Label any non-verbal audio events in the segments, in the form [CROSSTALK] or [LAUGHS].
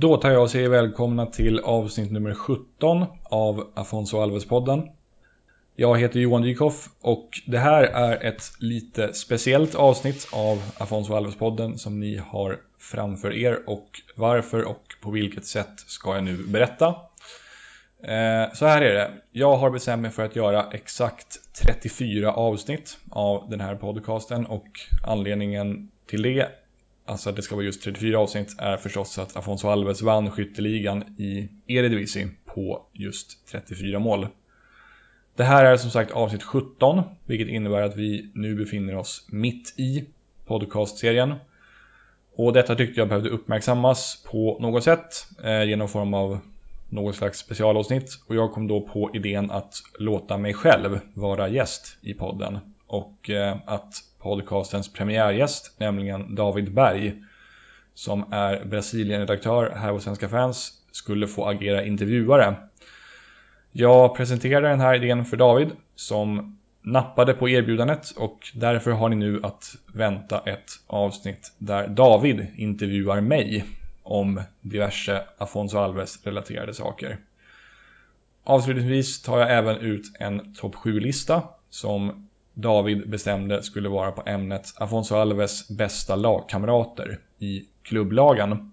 Då tar jag och säger välkomna till avsnitt nummer 17 av Afonso Alves-podden. Jag heter Johan Dykhoff och det här är ett lite speciellt avsnitt av Afonso Alves-podden som ni har framför er och varför och på vilket sätt ska jag nu berätta. Eh, så här är det. Jag har bestämt mig för att göra exakt 34 avsnitt av den här podcasten och anledningen till det alltså att det ska vara just 34 avsnitt, är förstås att Afonso Alves vann skytteligan i Eredivisie på just 34 mål. Det här är som sagt avsnitt 17, vilket innebär att vi nu befinner oss mitt i podcastserien. Och detta tyckte jag behövde uppmärksammas på något sätt eh, genom form av något slags specialavsnitt. Och jag kom då på idén att låta mig själv vara gäst i podden. Och eh, att podcastens premiärgäst, nämligen David Berg, som är Brasilienredaktör här hos Svenska fans, skulle få agera intervjuare. Jag presenterade den här idén för David, som nappade på erbjudandet och därför har ni nu att vänta ett avsnitt där David intervjuar mig om diverse Afonso Alves-relaterade saker. Avslutningsvis tar jag även ut en topp 7-lista som David bestämde skulle vara på ämnet Afonso Alves bästa lagkamrater i klubblagen.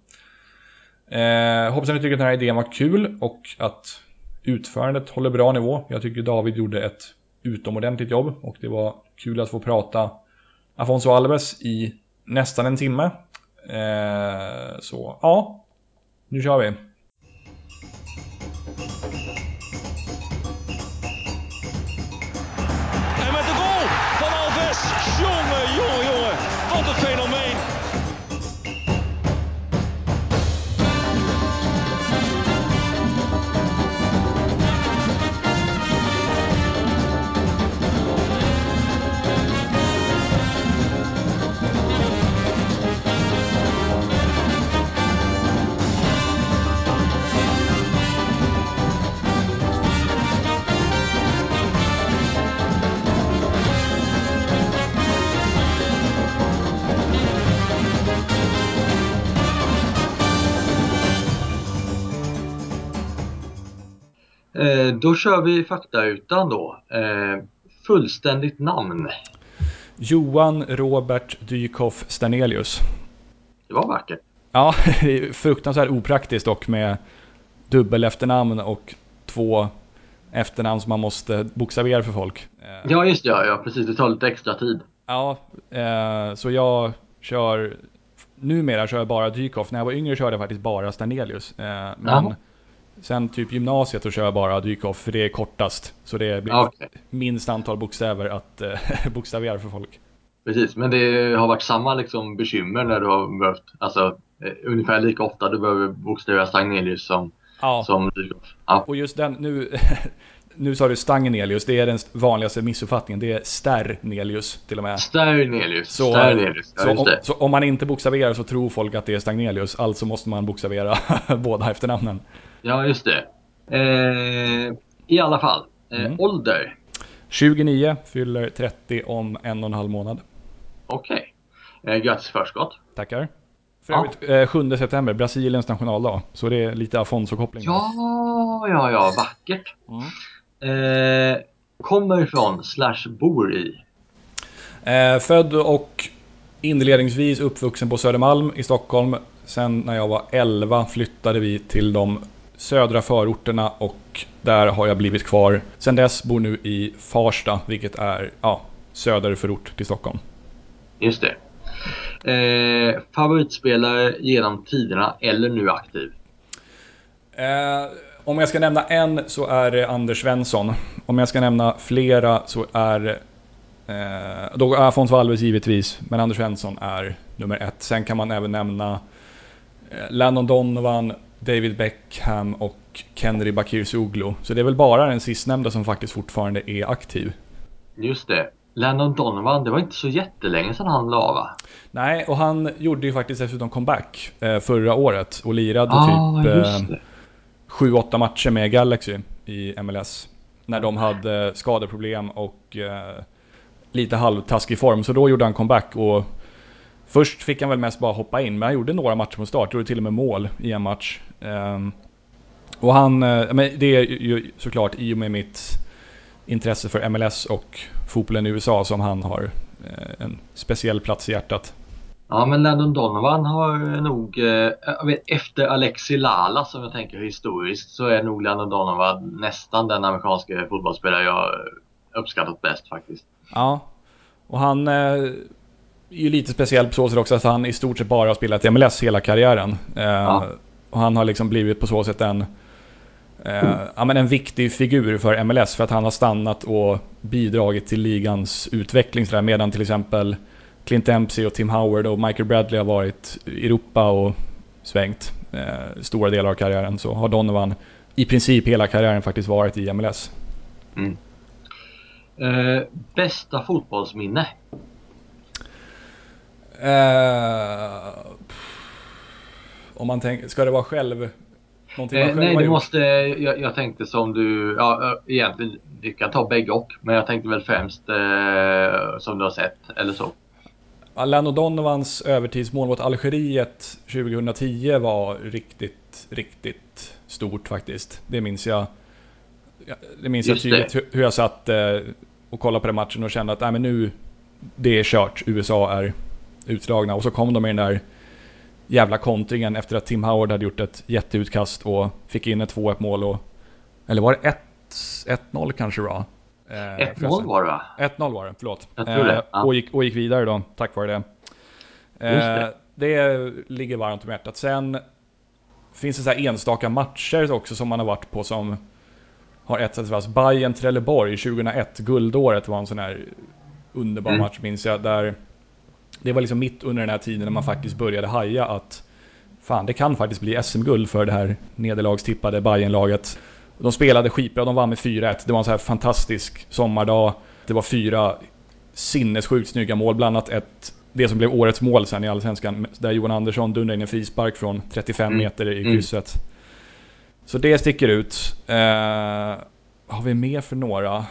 Eh, hoppas att ni tycker att den här idén var kul och att utförandet håller bra nivå. Jag tycker David gjorde ett utomordentligt jobb och det var kul att få prata Afonso Alves i nästan en timme. Eh, så ja, nu kör vi. Då kör vi faktarutan då. Eh, fullständigt namn? Johan Robert Dykhoff Sternelius. Det var vackert. Ja, [LAUGHS] fruktansvärt opraktiskt dock med dubbel efternamn och två efternamn som man måste bokstavera för folk. Eh, ja, just det. Ja, ja, precis. Det tar lite extra tid. Ja, eh, så jag kör... Numera kör jag bara Dykhoff. När jag var yngre körde jag faktiskt bara Sternelius. Eh, men Jaha. Sen typ gymnasiet så kör jag bara dykoff för det är kortast. Så det blir okay. minst antal bokstäver att eh, [LAUGHS] bokstavera för folk. Precis, men det har varit samma liksom bekymmer när du har behövt, alltså eh, ungefär lika ofta du behöver bokstavera Stagnelius som, ja. som dykoff. Ja. Och just den, nu, [LAUGHS] nu sa du Stagnelius, det är den vanligaste missuppfattningen. Det är Sternelius till och med. Sternelius. Så, Sternelius. Ja, så, om, så, om, man inte bokstaverar så tror folk att det är Stagnelius. Alltså måste man bokstavera [LAUGHS] båda efternamnen. Ja, just det. Eh, I alla fall, eh, mm. ålder? 29, fyller 30 om en och en halv månad. Okej. Okay. Eh, grattis förskott. Tackar. För ja. övrigt, eh, 7 september, Brasiliens nationaldag. Så det är lite Afonso-koppling. Ja, ja, ja, vackert. Mm. Eh, kommer ifrån, slash bor i? Eh, född och inledningsvis uppvuxen på Södermalm i Stockholm. Sen när jag var 11 flyttade vi till de södra förorterna och där har jag blivit kvar. Sen dess bor nu i Farsta, vilket är ja, söderförort till Stockholm. Just det. Eh, favoritspelare genom tiderna eller nu aktiv? Eh, om jag ska nämna en så är det Anders Svensson. Om jag ska nämna flera så är eh, då Afonso Alves givetvis, men Anders Svensson är nummer ett. Sen kan man även nämna eh, Landon Donovan, David Beckham och Kennedy Bakircioglu. Så det är väl bara den sistnämnda som faktiskt fortfarande är aktiv. Just det. Landon Donovan, det var inte så jättelänge sedan han la va? Nej, och han gjorde ju faktiskt dessutom comeback eh, förra året och lirade ah, typ eh, 7-8 matcher med Galaxy i MLS. När de hade skadeproblem och eh, lite halvtaskig form. Så då gjorde han comeback och Först fick han väl mest bara hoppa in, men han gjorde några matcher från start. Gjorde till och med mål i en match. Um, och han, uh, men det är ju såklart i och med mitt intresse för MLS och fotbollen i USA som han har uh, en speciell plats i hjärtat. Ja, men Landon Donovan har nog, eh, vet, efter Alexi Lala som jag tänker historiskt, så är nog Landon Donovan nästan den amerikanska fotbollsspelare jag uppskattat bäst faktiskt. Ja, och han eh, ju lite speciell på så sätt också att han i stort sett bara har spelat i MLS hela karriären. Eh, ja. Och han har liksom blivit på så sätt en, eh, ja, men en viktig figur för MLS för att han har stannat och bidragit till ligans utveckling. Sådär, medan till exempel Clint Dempsey och Tim Howard och Michael Bradley har varit i Europa och svängt eh, stora delar av karriären. Så har Donovan i princip hela karriären faktiskt varit i MLS. Mm. Eh, bästa fotbollsminne? Eh, om man tänker, ska det vara själv? Någonting man eh, nej, det måste, jag, jag, tänkte som du, ja egentligen, du kan ta bägge och, men jag tänkte väl främst eh, som du har sett eller så. Alano Donovans övertidsmål mot Algeriet 2010 var riktigt, riktigt stort faktiskt. Det minns jag. Det minns Just jag tydligt det. hur jag satt eh, och kollade på den matchen och kände att Nej, men nu, det är kört. USA är utslagna. Och så kom de med den där jävla kontringen efter att Tim Howard hade gjort ett jätteutkast och fick in ett 2-1 mål. Och, eller var det 1-0 kanske då? 1-0 eh, var det va? 1-0 var det, förlåt. Jag tror det. Eh, ja. och, gick, och gick vidare då, tack vare det. det. det ligger varmt om hjärtat. Sen finns det så här enstaka matcher också som man har varit på som har etsats fast. Bayern Trelleborg 2001, guldåret var en sån här underbar mm. match minns jag. Där det var liksom mitt under den här tiden när man faktiskt började haja att fan, det kan faktiskt bli SM-guld för det här nederlagstippade Bayern-laget. De spelade skitbra, de vann med 4-1. Det var en så här fantastisk sommardag. Det var fyra sinnessjukt snygga mål, bland annat ett det som blev årets mål sen i Allsvenskan, där Johan Andersson dundrade in en frispark från 35 mm. meter i mm. krysset. Mm. Så det sticker ut. Eh, har vi mer för några?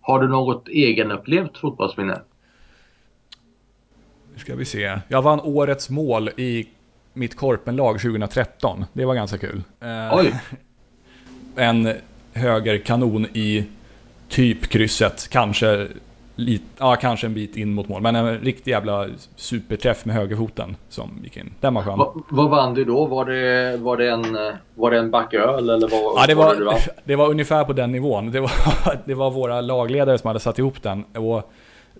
Har du något egenupplevt fotbollsminne? Nu ska vi se. Jag vann årets mål i mitt korpenlag 2013. Det var ganska kul. Eh, Oj! en högerkanon i typ krysset. Kanske, lit, ja, kanske en bit in mot mål. Men en riktig jävla superträff med högerfoten som gick in. Den var skön. Va, vad vann du då? Var det, var det en, var det en backöl eller vad ja, det var, var det, [LAUGHS] det var ungefär på den nivån. Det var, [LAUGHS] det var våra lagledare som hade satt ihop den. Och,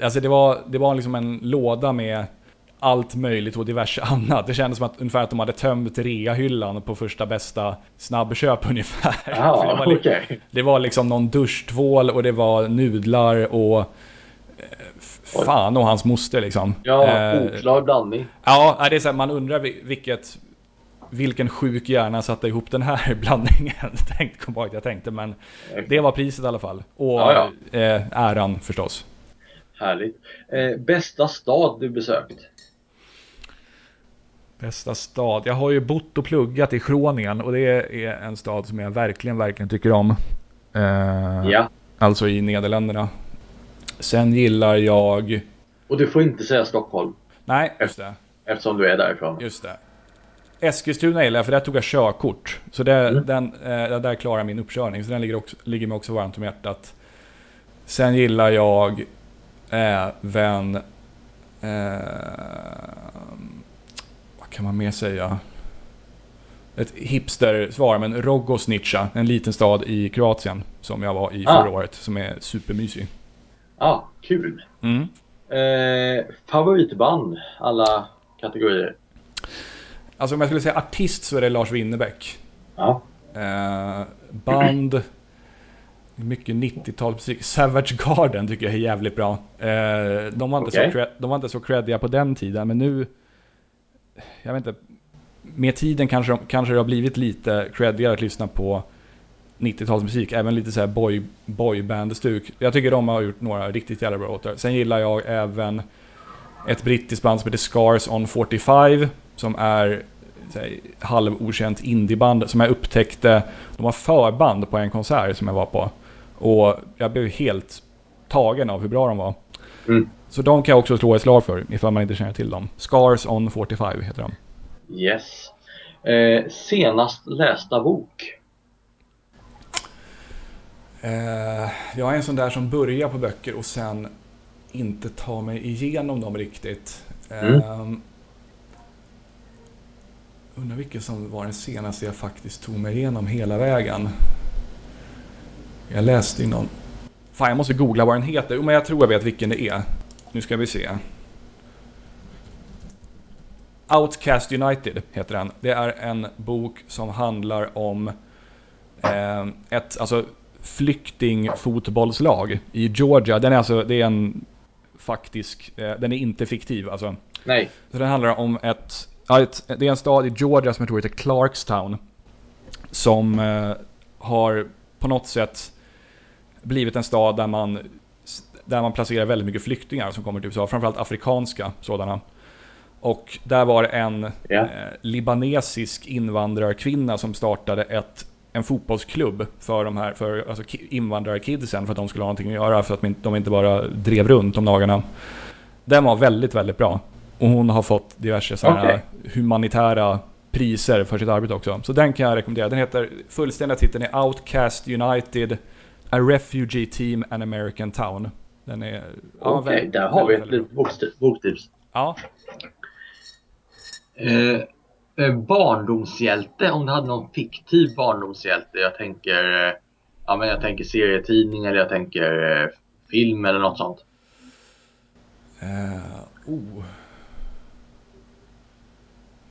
alltså det var, det var liksom en låda med allt möjligt och diverse [LAUGHS] annat. Det kändes som att ungefär att de hade tömt reahyllan på första bästa snabbköp [LAUGHS] ungefär. Ah, det, var, okay. det var liksom någon duschtvål och det var nudlar och eh, fan och hans moster liksom. Ja, eh, oklar blandning. Ja, det är så här, man undrar vilket vilken sjuk hjärna satte ihop den här [LAUGHS] blandningen. Tänkt, kom ihåg jag tänkte, men det var priset i alla fall. Och ja, ja. Eh, äran förstås. Härligt. Eh, bästa stad du besökt? Bästa stad? Jag har ju bott och pluggat i Groningen och det är en stad som jag verkligen, verkligen tycker om. Eh, ja. Alltså i Nederländerna. Sen gillar jag... Och du får inte säga Stockholm. Nej, just det. Eftersom du är därifrån. Just det. Eskilstuna gillar jag för där tog jag körkort. Så det, mm. den, eh, där klarar jag min uppkörning. Så den ligger, också, ligger mig också varmt om hjärtat. Sen gillar jag även... Eh, kan man mer säga? Ett hipster-svar, men Rogosnica, en liten stad i Kroatien som jag var i ah. förra året, som är supermysig. Ja, ah, kul. Mm. Eh, favoritband, alla kategorier? Alltså om jag skulle säga artist så är det Lars Winnerbäck. Ja. Eh, band, mycket 90-talsmusik. Savage Garden tycker jag är jävligt bra. Eh, de, var inte okay. så, de var inte så creddiga på den tiden, men nu jag vet inte, med tiden kanske, kanske det har blivit lite creddigare att lyssna på 90-talsmusik, även lite så här boy, boyband-stuk. Jag tycker de har gjort några riktigt jävla bra låtar. Sen gillar jag även ett brittiskt band som heter Scars on 45, som är här, halvokänt indieband som jag upptäckte. De var förband på en konsert som jag var på. Och jag blev helt tagen av hur bra de var. Mm. Så de kan jag också slå ett slag för ifall man inte känner till dem. Scars on 45 heter de. Yes. Eh, senast lästa bok? Eh, jag är en sån där som börjar på böcker och sen inte tar mig igenom dem riktigt. Mm. Eh, undrar vilken som var den senaste jag faktiskt tog mig igenom hela vägen. Jag läste i någon... Fan, jag måste googla vad den heter. Jo, men jag tror jag vet vilken det är. Nu ska vi se. Outcast United heter den. Det är en bok som handlar om eh, ett alltså, flyktingfotbollslag i Georgia. Den är alltså, det är en faktisk, eh, den är inte fiktiv alltså. Nej. Så den handlar om ett, ja, ett, det är en stad i Georgia som jag tror heter Clarkstown. Som eh, har på något sätt blivit en stad där man, där man placerar väldigt mycket flyktingar som kommer till USA, framförallt afrikanska sådana. Och där var det en Ja. eh, libanesisk invandrarkvinna som startade ett, en fotbollsklubb för de här för, alltså, ki- invandrarkidsen för att de skulle ha någonting att göra för att de inte- bara drev runt om dagarna. Den var väldigt, väldigt bra. Och hon har fått diverse sådana Okej. humanitära priser för sitt arbete också. Så den kan jag rekommendera. Den heter, fullständiga titeln är Outcast United, A Refugee Team and American Town. Den är... ja, Okej, väldigt- där har vi ett bokst- boktips. Ja, Eh, eh, barndomshjälte, om du hade någon fiktiv barndomshjälte. Jag tänker, eh, ja, men jag tänker serietidning eller jag tänker eh, film eller något sånt. Eh, oh.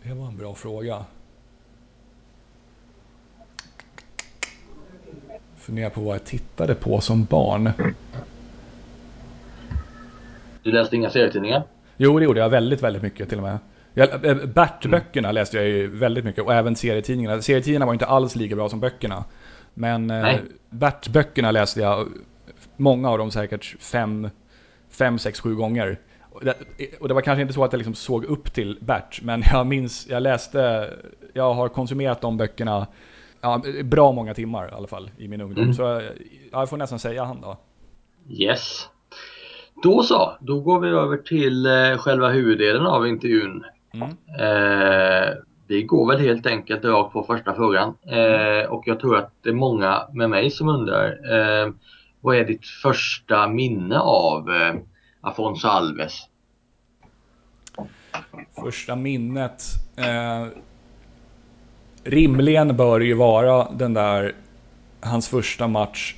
Det var en bra fråga. Funderar på vad jag tittade på som barn. Du läste inga serietidningar? Jo, det gjorde jag väldigt, väldigt mycket till och med. Eh, Bert-böckerna läste jag ju väldigt mycket och även serietidningarna. Serietidningarna var inte alls lika bra som böckerna. Men eh. Bert-böckerna läste jag, många av dem säkert fem, fem sex, sju gånger. Och det, och det var kanske inte så att jag liksom såg upp till Bert, men jag minns, jag läste, jag har konsumerat de böckerna ja, bra många timmar i alla fall i min ungdom. Mm. Så jag, jag får nästan säga han då. Yes. Då så, då går vi över till eh, själva huvuddelen av intervjun. Mm. Eh, vi går väl helt enkelt rakt på första frågan. Eh, och jag tror att det är många med mig som undrar. Eh, vad är ditt första minne av eh, Afonso Alves? Första minnet. Rimligen bör det ju vara den där, hans första match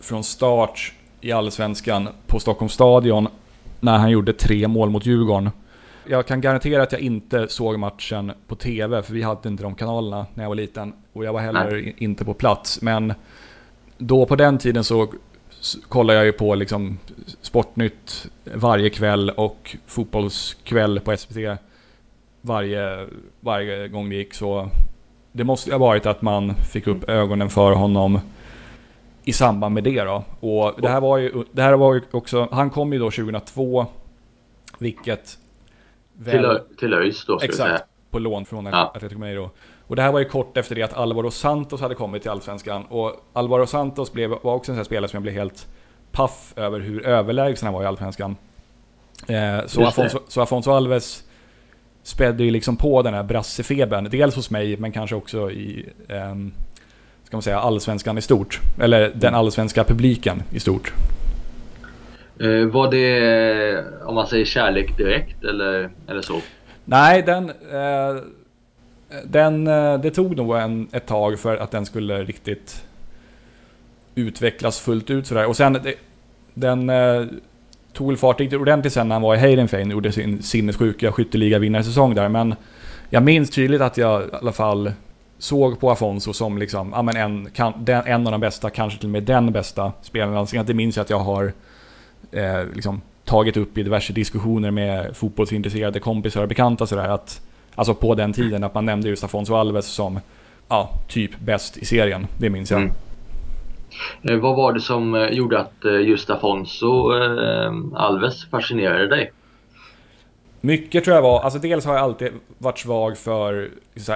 från start i Allsvenskan på Stockholms stadion när han gjorde tre mål mot Djurgården. Jag kan garantera att jag inte såg matchen på TV, för vi hade inte de kanalerna när jag var liten. Och jag var heller i- inte på plats. Men då på den tiden så kollade jag ju på liksom Sportnytt varje kväll och Fotbollskväll på SVT varje, varje gång det gick. Så det måste ju ha varit att man fick upp ögonen för honom i samband med det då. Och det här var ju, det här var ju också, han kom ju då 2002, vilket väl- Till, ÖIS då ska vi säga. Exakt, på lån från Ja. Atletico Mineiro. Och det här var ju kort efter det att Alvaro Santos hade kommit till Allsvenskan. Och Alvaro Santos blev, var också en sån här spelare som jag blev helt paff över hur överlägsen han var i Allsvenskan. Eh, så. Afonso, så Afonso Alves spädde ju liksom på den här brassefebern. Dels hos mig, men kanske också i ehm, ska man säga, allsvenskan i stort. Eller den allsvenska publiken i stort. Eh, var det, om man säger kärlek direkt eller, eller så? Nej, den... Eh, den eh, det tog nog en, ett tag för att den skulle riktigt utvecklas fullt ut sådär. Och sen, det, den eh, tog väl fart riktigt ordentligt sen när han var i Heidenfein och gjorde sin sinnessjuka skytteliga-vinnarsäsong där. Men jag minns tydligt att jag i alla fall såg på Afonso som liksom, ja, men en, kan, den, en av de bästa, kanske till och med den bästa spelaren i Allsvenskan. Det minns jag att jag har eh, liksom, tagit upp i diverse diskussioner med fotbollsintresserade kompisar och bekanta sådär att Alltså på den tiden att man nämnde just Afonso Alves som Ja, typ bäst i serien. Det minns jag. Mm. Eh, vad var det som eh, gjorde att eh, just Afonso Alves fascinerade dig? Mycket tror jag var, alltså dels har jag alltid varit svag för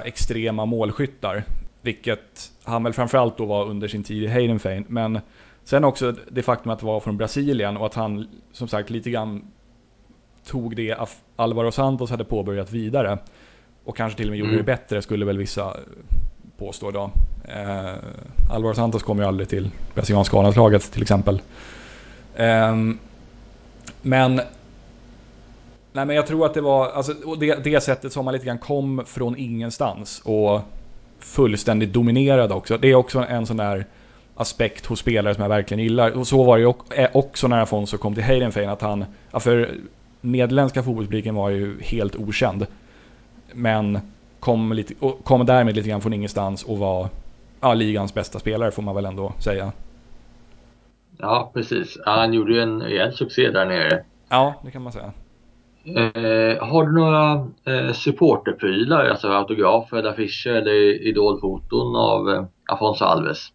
extrema målskyttar. Vilket han väl framförallt då var under sin tid i Heidenfein. Men Sen också det faktum att det var från Brasilien och att han som sagt lite grann tog det Alvaro Santos hade påbörjat vidare. Och kanske till och med gjorde mm. det bättre skulle väl vissa påstå då. Eh, Alvaro Santos kom ju aldrig till brasilianska A-landslaget till exempel. Eh, men Nej men jag tror att det var, alltså, det, det sättet som man lite grann kom från ingenstans och fullständigt dominerade också. Det är också en sån där aspekt hos spelare som jag verkligen gillar. Och så var det ju eh, också när Afonso kom till Heidenfein att han, ja, för nederländska fotbollspubliken var ju helt okänd. Men kom, lite, kom därmed lite grann från ingenstans och var ja, ligans bästa spelare får man väl ändå säga. Ja, precis. han gjorde ju en rejäl succé där nere. Ja, det kan man säga. Eh, har du några eh, supporterprylar, alltså autografer eller affischer eller idolfoton av eh, Afonso Alves?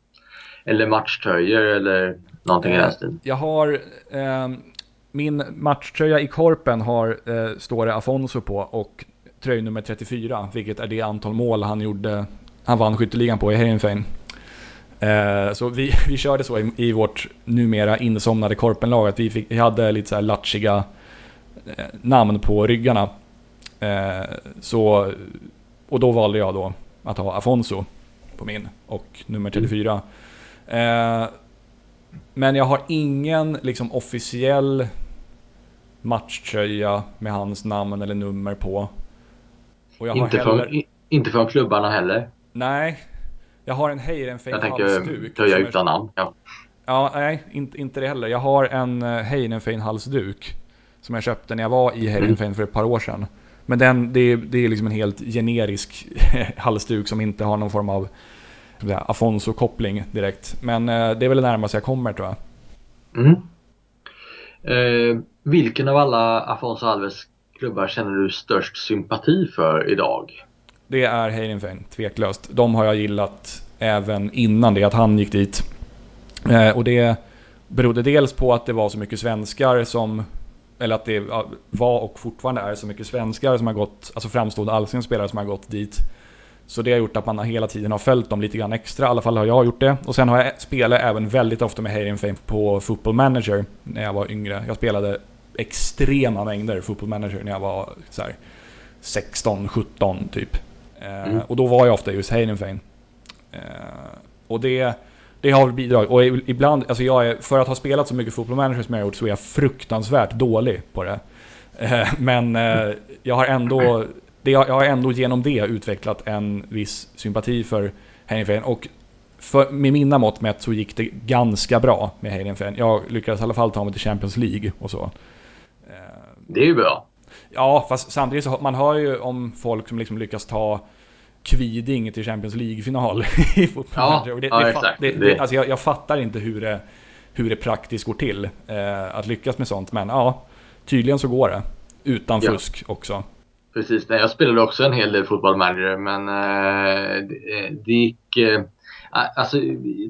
Eller matchtröjor eller någonting i den stilen? Jag har eh, min matchtröja i korpen har, eh, står det Afonso på och tröjnummer 34, vilket är det antal mål han gjorde, han vann skytteligan på i Heidenfein. Eh, så vi, [LAUGHS] vi körde så i, i vårt numera insomnade korpenlag att vi, fick, vi hade lite så här lattjiga eh, namn på ryggarna. Eh, så, och då valde jag då att ha Afonso på min och nummer 34. Mm. men jag har ingen liksom officiell matchtröja med hans namn eller nummer på. Inte, heller... från, inte från klubbarna heller? Nej. Jag har en Heidenfein halsduk. Jag tänker tröja utan namn. Ja. ja, nej, inte, inte det heller. Jag har en uh, Heidenfein halsduk. Som jag köpte när jag var i Heidenfein mm. för ett par år sedan. Men den, det, det är liksom en helt generisk [LAUGHS] halsduk som inte har någon form av Afonso-koppling direkt. Men uh, det är väl det närmaste jag kommer tror jag. Mm. Eh, vilken av alla Afonso Alves klubbar känner du störst sympati för idag? Det är Heidenfein, tveklöst. De har jag gillat även innan det, att han gick dit. Eh, och det berodde dels på att det var så mycket svenskar som eller att det var och fortfarande är så mycket svenskar som har gått, alltså framstående allsvenska spelare som har gått dit. Så det har gjort att man hela tiden har följt dem lite grann extra, i alla fall har jag gjort det. Och sen har jag spelat även väldigt ofta med Heidenfein på Football Manager när jag var yngre. Jag spelade extrema mängder Football Manager när jag var så 16, 17 typ. Eh, mm. Och då var jag ofta just Heidenfein. Eh, och det, det har bidragit. Och ibland, alltså jag är, för att ha spelat så mycket Football Manager som jag har gjort så är jag fruktansvärt dålig på det. Eh, men jag har ändå, det, jag har ändå genom det utvecklat en viss sympati för Heidenfein. Och för, med mina mått mätt så gick det ganska bra med Heidenfein. Jag lyckades i alla fall ta mig till Champions League och så. Det är ju bra. Ja, fast samtidigt så man hör ju om folk som liksom lyckas ta Kviding till Champions League-final [LAUGHS] i fotboll. Ja, det, ja, exakt. Det, det, alltså jag, jag, fattar inte hur det, hur det praktiskt går till eh, att lyckas med sånt. Men ja, tydligen så går det. Utan ja. fusk också. Precis, jag spelade också en hel del fotbollmanager men eh, det, det gick... Eh, alltså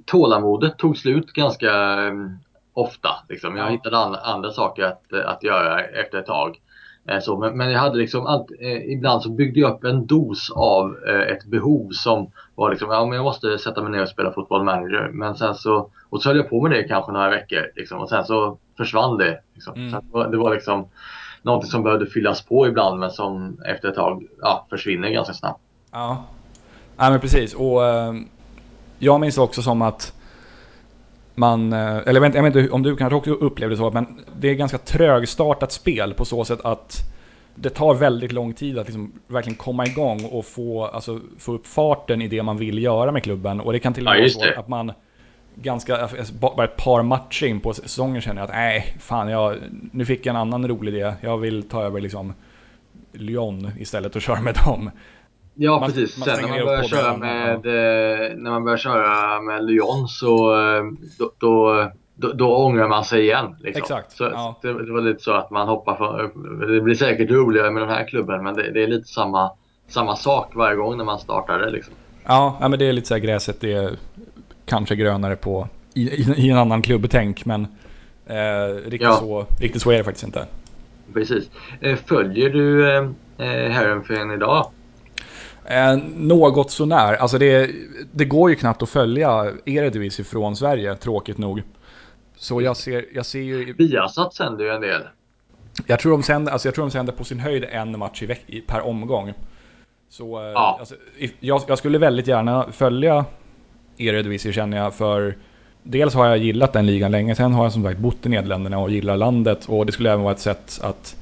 tålamodet tog slut ganska ofta. Liksom. Jag hittade andra saker att, att göra efter ett tag. Eh, så, men, men, jag hade liksom allt, eh, ibland så byggde jag upp en dos av eh, ett behov som var liksom, ja men jag måste sätta mig ner och spela fotboll manager. Men sen så, och så höll jag på med det kanske några veckor liksom, och sen så försvann det. Liksom. Mm. Så det, var, det var liksom någonting som behövde fyllas på ibland men som efter ett tag ja, försvinner ganska snabbt. Ja, ja men precis. Och eh, jag minns också som att man, eh, eller jag vet inte om du kanske också upplevde så, men det är ganska trögstartat spel på så sätt att det tar väldigt lång tid att liksom verkligen komma igång och få, alltså, få upp farten i det man vill göra med klubben. Och det kan till och med vara så att man ganska, alltså, bara ett par matcher in på säsongen känner att nej, fan, jag, nu fick jag en annan rolig idé. Jag vill ta över liksom Lyon istället och köra med dem. Ja man, precis. Man Sen när man börjar köra med, eh, när man börjar köra med Lyon så eh, då, då, då, då ångrar man sig igen. Liksom. Exakt. Så, ja. det, det, var lite så att man hoppar för, Det blir säkert roligare med den här klubben men det, det, är lite samma, samma sak varje gång när man startar det. Liksom. Ja, men det är lite så här gräset det är kanske grönare på i, i, i en annan klubbtänk men eh, riktigt, ja. så, riktigt så är det faktiskt inte. Precis. Eh, följer du eh Herrenfen idag? Eh, något sånär. Alltså det, det går ju knappt att följa Eredivisie från Sverige, tråkigt nog. Så jag ser, jag ser ju... Viasat sänder ju en del. Jag tror de sänder, alltså jag tror de sänder på sin höjd en match i veck, per omgång. Så eh, ja. alltså, jag, jag, skulle väldigt gärna följa Eredivisie känner jag för Dels har jag gillat den ligan länge, sen har jag som sagt bott i Nederländerna och gillar landet och det skulle även vara ett sätt att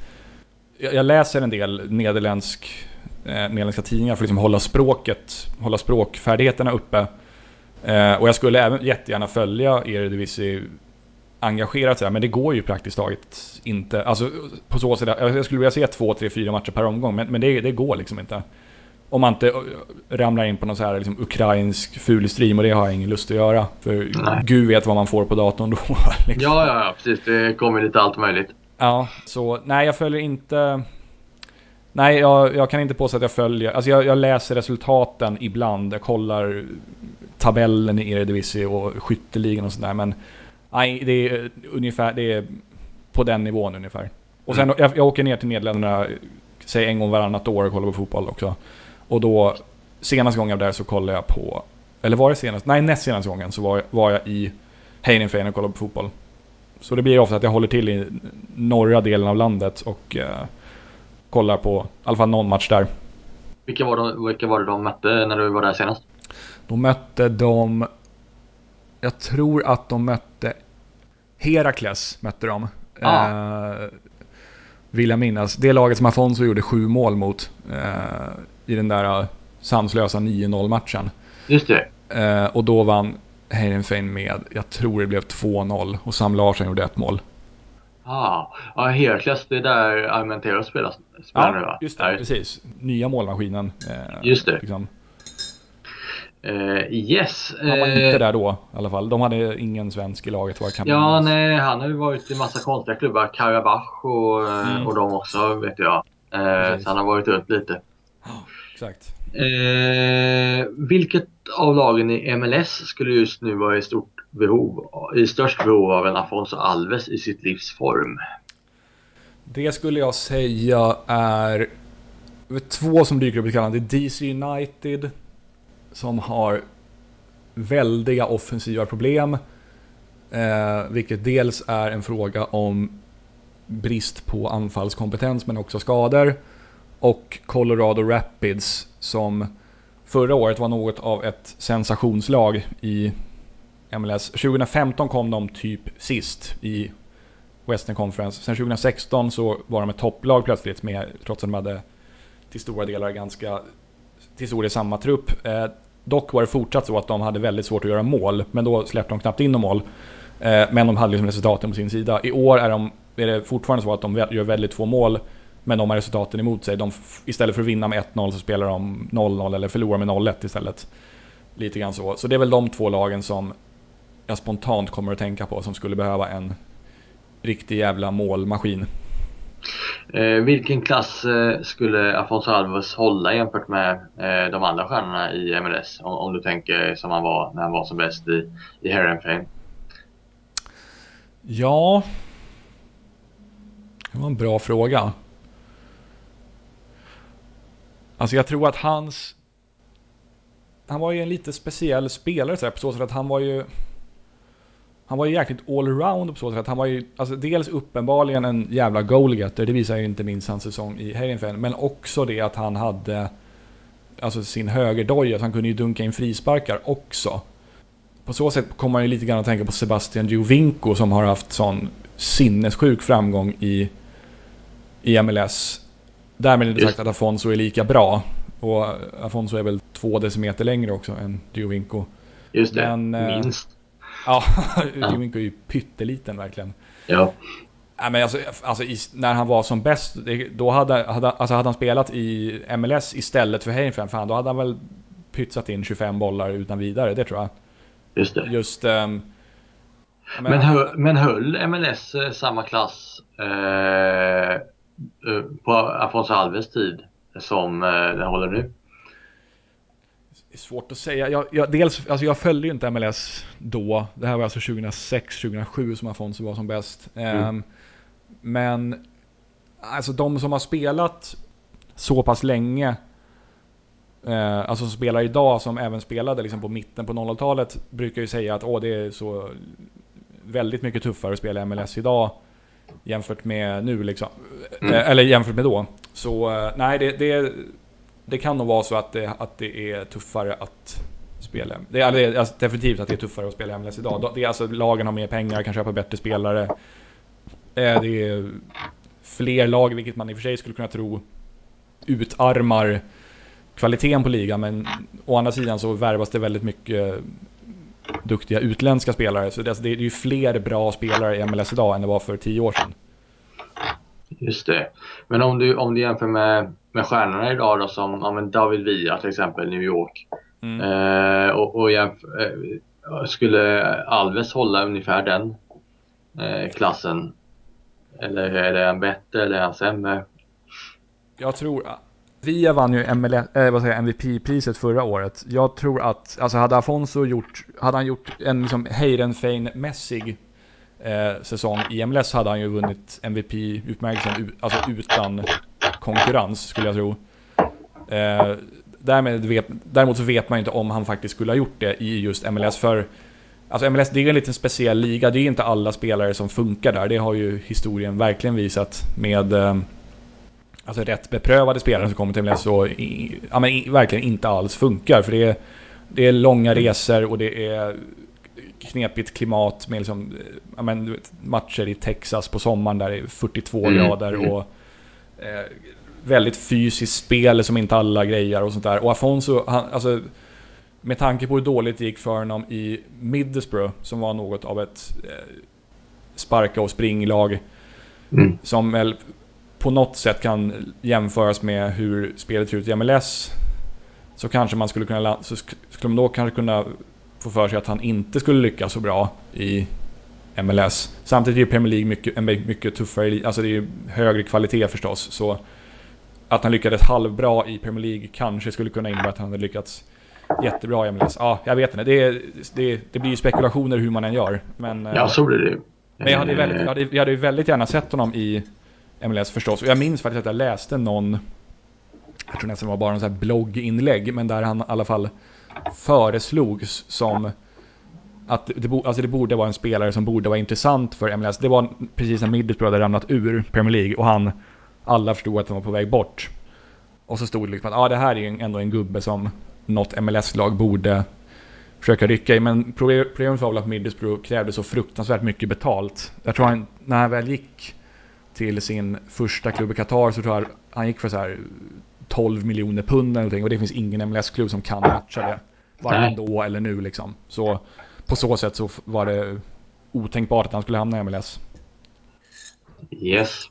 jag läser en del nederländsk, nederländska tidningar för att liksom hålla språket, hålla språkfärdigheterna uppe. Eh, och jag skulle även jättegärna följa Eredivisie engagerat sådär, men det går ju praktiskt taget inte. Alltså på så sätt, jag skulle vilja se två, tre, fyra matcher per omgång, men, men det, det går liksom inte. Om man inte ramlar in på någon så här liksom, ukrainsk fulstream och det har jag ingen lust att göra. För Nej. gud vet vad man får på datorn då. [LAUGHS] liksom. Ja, ja, ja, precis. Det kommer lite allt möjligt. Ja, så nej jag följer inte... Nej, jag, jag kan inte påstå att jag följer... Alltså jag, jag, läser resultaten ibland. Jag kollar tabellen i Eredivisie och skytteligan och sådär. Men nej, det är ungefär... Det är på den nivån ungefär. Och sen, mm. jag, jag åker ner till Nederländerna, säg en gång varannat år och kollar på fotboll också. Och då, senaste gången jag var där så kollade jag på... Eller var det senast? Nej, näst senaste gången så var jag, var jag i Heidenfein och kollade på fotboll. Så det blir ofta att jag håller till i norra delen av landet och eh, kollar på i alla fall någon match där. Vilka var, de, vilka var det de mötte när du var där senast? Då mötte de... Jag tror att de mötte... Herakles mötte de. Ah. Eh, vill jag minnas. Det laget som Afonso gjorde sju mål mot eh, i den där eh, sanslösa 9-0 matchen. Just det. Eh, och då vann Heidenfein med, jag tror det blev 2-0 och Sam Larsson gjorde ett mål. Ah, ja, Herkles, det är där Armentero spelar, spelar ja, nu va? just det, ja, precis. Nya målmaskinen. Eh, just det. Liksom. Uh, yes. Han var uh, inte där då i alla fall. De hade ingen svensk i laget. Var kan ja, nej, han har ju varit i massa konstiga klubbar. Karabach och, mm. och de också vet jag. Uh, så han har varit runt lite. Exakt. Eh, vilket av lagen i MLS skulle just nu vara i stort behov, i störst behov av en Afonso Alves i sitt livs form? Det skulle jag säga är två som dyker upp i kallan. Det är DC United som har väldiga offensiva problem. Eh, vilket dels är en fråga om brist på anfallskompetens men också skador och Colorado Rapids som förra året var något av ett sensationslag i MLS. 2015 kom de typ sist i Western Conference. Sen 2016 så var de ett topplag plötsligt med, trots att de hade till stora delar ganska till stor del samma trupp. Eh, dock var det fortsatt så att de hade väldigt svårt att göra mål, men då släppte de knappt in några mål. Eh, men de hade liksom resultaten på sin sida. I år är, de, är det fortfarande så att de gör väldigt få mål. Men de har resultaten emot sig. De, istället för att vinna med 1-0 så spelar de 0-0 eller förlorar med 0-1 istället. Lite grann så. Så det är väl de två lagen som jag spontant kommer att tänka på som skulle behöva en riktig jävla målmaskin. Eh, vilken klass eh, skulle Afonso Alves hålla jämfört med eh, de andra stjärnorna i MLS? Om, om, du tänker som han var när han var som bäst i, i Herrenfame. Ja, det var en bra fråga. Alltså jag tror att hans... Han var ju en lite speciell spelare så här, på så sätt att han var ju... Han var ju jäkligt allround på så sätt att han var ju alltså dels uppenbarligen en jävla goalgetter, det visar ju inte minst hans säsong i Heidenfeld, men också det att han hade alltså sin högerdoja, han kunde ju dunka in frisparkar också. På så sätt kommer man ju lite grann att tänka på Sebastian Giovinco som har haft sån sinnessjuk framgång i, i MLS. Därmed inte sagt att Afonso är lika bra. Och Afonso är väl två decimeter längre också än Giovinco. Just det, men, eh, minst. Ja, [LAUGHS] Giovinco är ju pytteliten verkligen. Ja. Ja, men alltså, alltså när han var som bäst, då hade, hade, alltså hade han spelat i MLS istället för Heidenfeld, fan, då hade han väl pytsat in 25 bollar utan vidare, det tror jag. Just det. Just... Um, men, men, höll, men höll MLS eh, samma klass eh, Eh, på Afonso Alves tid som eh, den håller nu? Är svårt att säga. Jag, jag, dels, alltså jag följde ju inte MLS då. Det här var alltså 2006-2007 som Afonso var som bäst. Mm. Um, men alltså de som har spelat så pass länge, eh, alltså som spelar idag som även spelade liksom på mitten på 00-talet, brukar ju säga att Åh, det är så väldigt mycket tuffare att spela MLS idag jämfört med nu liksom. Mm. Eller jämfört med då. Så nej, det, det, det kan nog vara så att det, att det är tuffare att spela. Det är, alltså, det är alltså, definitivt att det är tuffare att spela MLS idag. Det är alltså, lagen har mer pengar, kan köpa bättre spelare. Eh, det är fler lag, vilket man i och för sig skulle kunna tro utarmar kvaliteten på ligan. Men å andra sidan så värvas det väldigt mycket duktiga utländska spelare. Så det, alltså, det är ju fler bra spelare i MLS idag än det var för tio år sedan. Just det. Men om du, om du jämför med, med stjärnorna idag då som ja, David Villa till exempel, New York. Mm. Eh, och, och jämför, eh, skulle Alves hålla ungefär den eh, klassen? Eller är det en bättre eller är han sämre? Jag tror... Via vann ju äh, MVP-priset förra året. Jag tror att, alltså hade Afonso gjort, hade han gjort en liksom Heidenfein-mässig eh, säsong i MLS hade han ju vunnit MVP-utmärkelsen alltså utan konkurrens skulle jag tro. Eh, därmed vet, däremot så vet man ju inte om han faktiskt skulle ha gjort det i just MLS för Alltså MLS det är en lite speciell liga, det är inte alla spelare som funkar där. Det har ju historien verkligen visat med eh, alltså rätt beprövade spelare som kommer till MLS och i, ja, men verkligen inte alls funkar. För det är, det är långa resor och det är knepigt klimat med liksom, ja, men, matcher i Texas på sommaren där det är 42 mm. grader och eh, väldigt fysiskt spel som inte alla grejer och sånt där. Och Afonso, han, alltså, med tanke på hur dåligt det gick för honom i Middlesbrough, som var något av ett eh, sparka och springlag, mm. som väl på något sätt kan jämföras med hur spelet ser ut i MLS, så kanske man skulle kunna, så skulle man då kanske kunna få för sig att han inte skulle lyckas så bra i MLS. Samtidigt är Premier League mycket, en mycket tuffare, alltså det är högre kvalitet förstås. Så att han lyckades halvbra i Premier League kanske skulle kunna innebära att han hade lyckats jättebra i MLS. Ja, jag vet inte. Det, det, det blir ju spekulationer hur man än gör. Men, ja, så blir det Men jag hade, väldigt, jag, hade, jag hade väldigt gärna sett honom i MLS förstås. Och jag minns faktiskt att jag läste någon, jag tror nästan det var bara en sån här blogginlägg, men där han i alla fall föreslogs som att det, alltså det borde vara en spelare som borde vara intressant för MLS. Det var precis när Middlesbrough hade ramlat ur Premier League och han, alla förstod att han var på väg bort. Och så stod det liksom att ah, det här är ändå en gubbe som något MLS-lag borde försöka rycka i. Men problemet var väl att Middlesbrough krävde så fruktansvärt mycket betalt. Jag tror han, när han väl gick till sin första klubb i Qatar så tror jag han gick för så här 12 miljoner pund eller någonting och det finns ingen MLS-klubb som kan matcha det. Varken då eller nu liksom. Så på så sätt så var det otänkbart att han skulle hamna i MLS. Yes.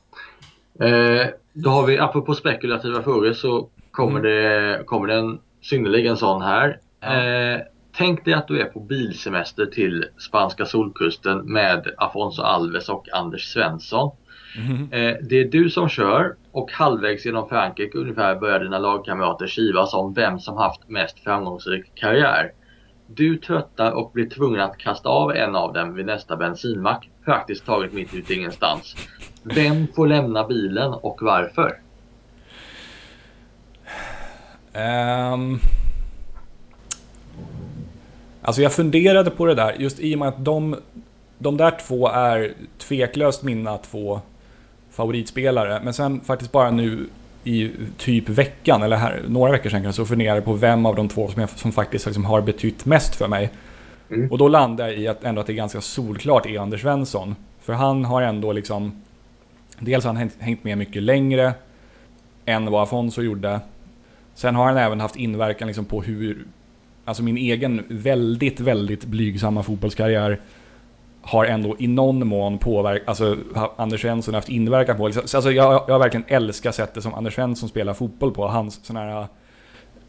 Eh, då har vi, apropå spekulativa frågor så kommer, mm. det, kommer det en synnerligen sån här. Eh, tänk dig att du är på bilsemester till spanska solkusten med Afonso Alves och Anders Svensson. Mm. Eh, det är du som kör och halvvägs genom Frankrike ungefär börjar dina lagkamrater kivas om vem som haft mest framgångsrik karriär. Du tröttar och blir tvungen att kasta av en av dem vid nästa bensinmack, praktiskt taget mitt ute i ingenstans. Vem får lämna bilen och varför? Um, alltså jag funderade på det där, just i och med att de, de där två är tveklöst mina två favoritspelare. Men sen faktiskt bara nu i typ veckan, eller här, några veckor sedan så funderade jag på vem av de två som, jag, som faktiskt liksom har betytt mest för mig. Mm. Och då landade jag i att ändå att det är ganska solklart är Anders Svensson. För han har ändå liksom... Dels har han hängt med mycket längre än vad Afonso gjorde. Sen har han även haft inverkan liksom på hur... Alltså min egen väldigt, väldigt blygsamma fotbollskarriär har ändå i någon mån påverkat, alltså Anders Svensson har haft inverkan på. Alltså, alltså jag, jag har verkligen älskat sättet som Anders Svensson spelar fotboll på. Hans sådana här äh,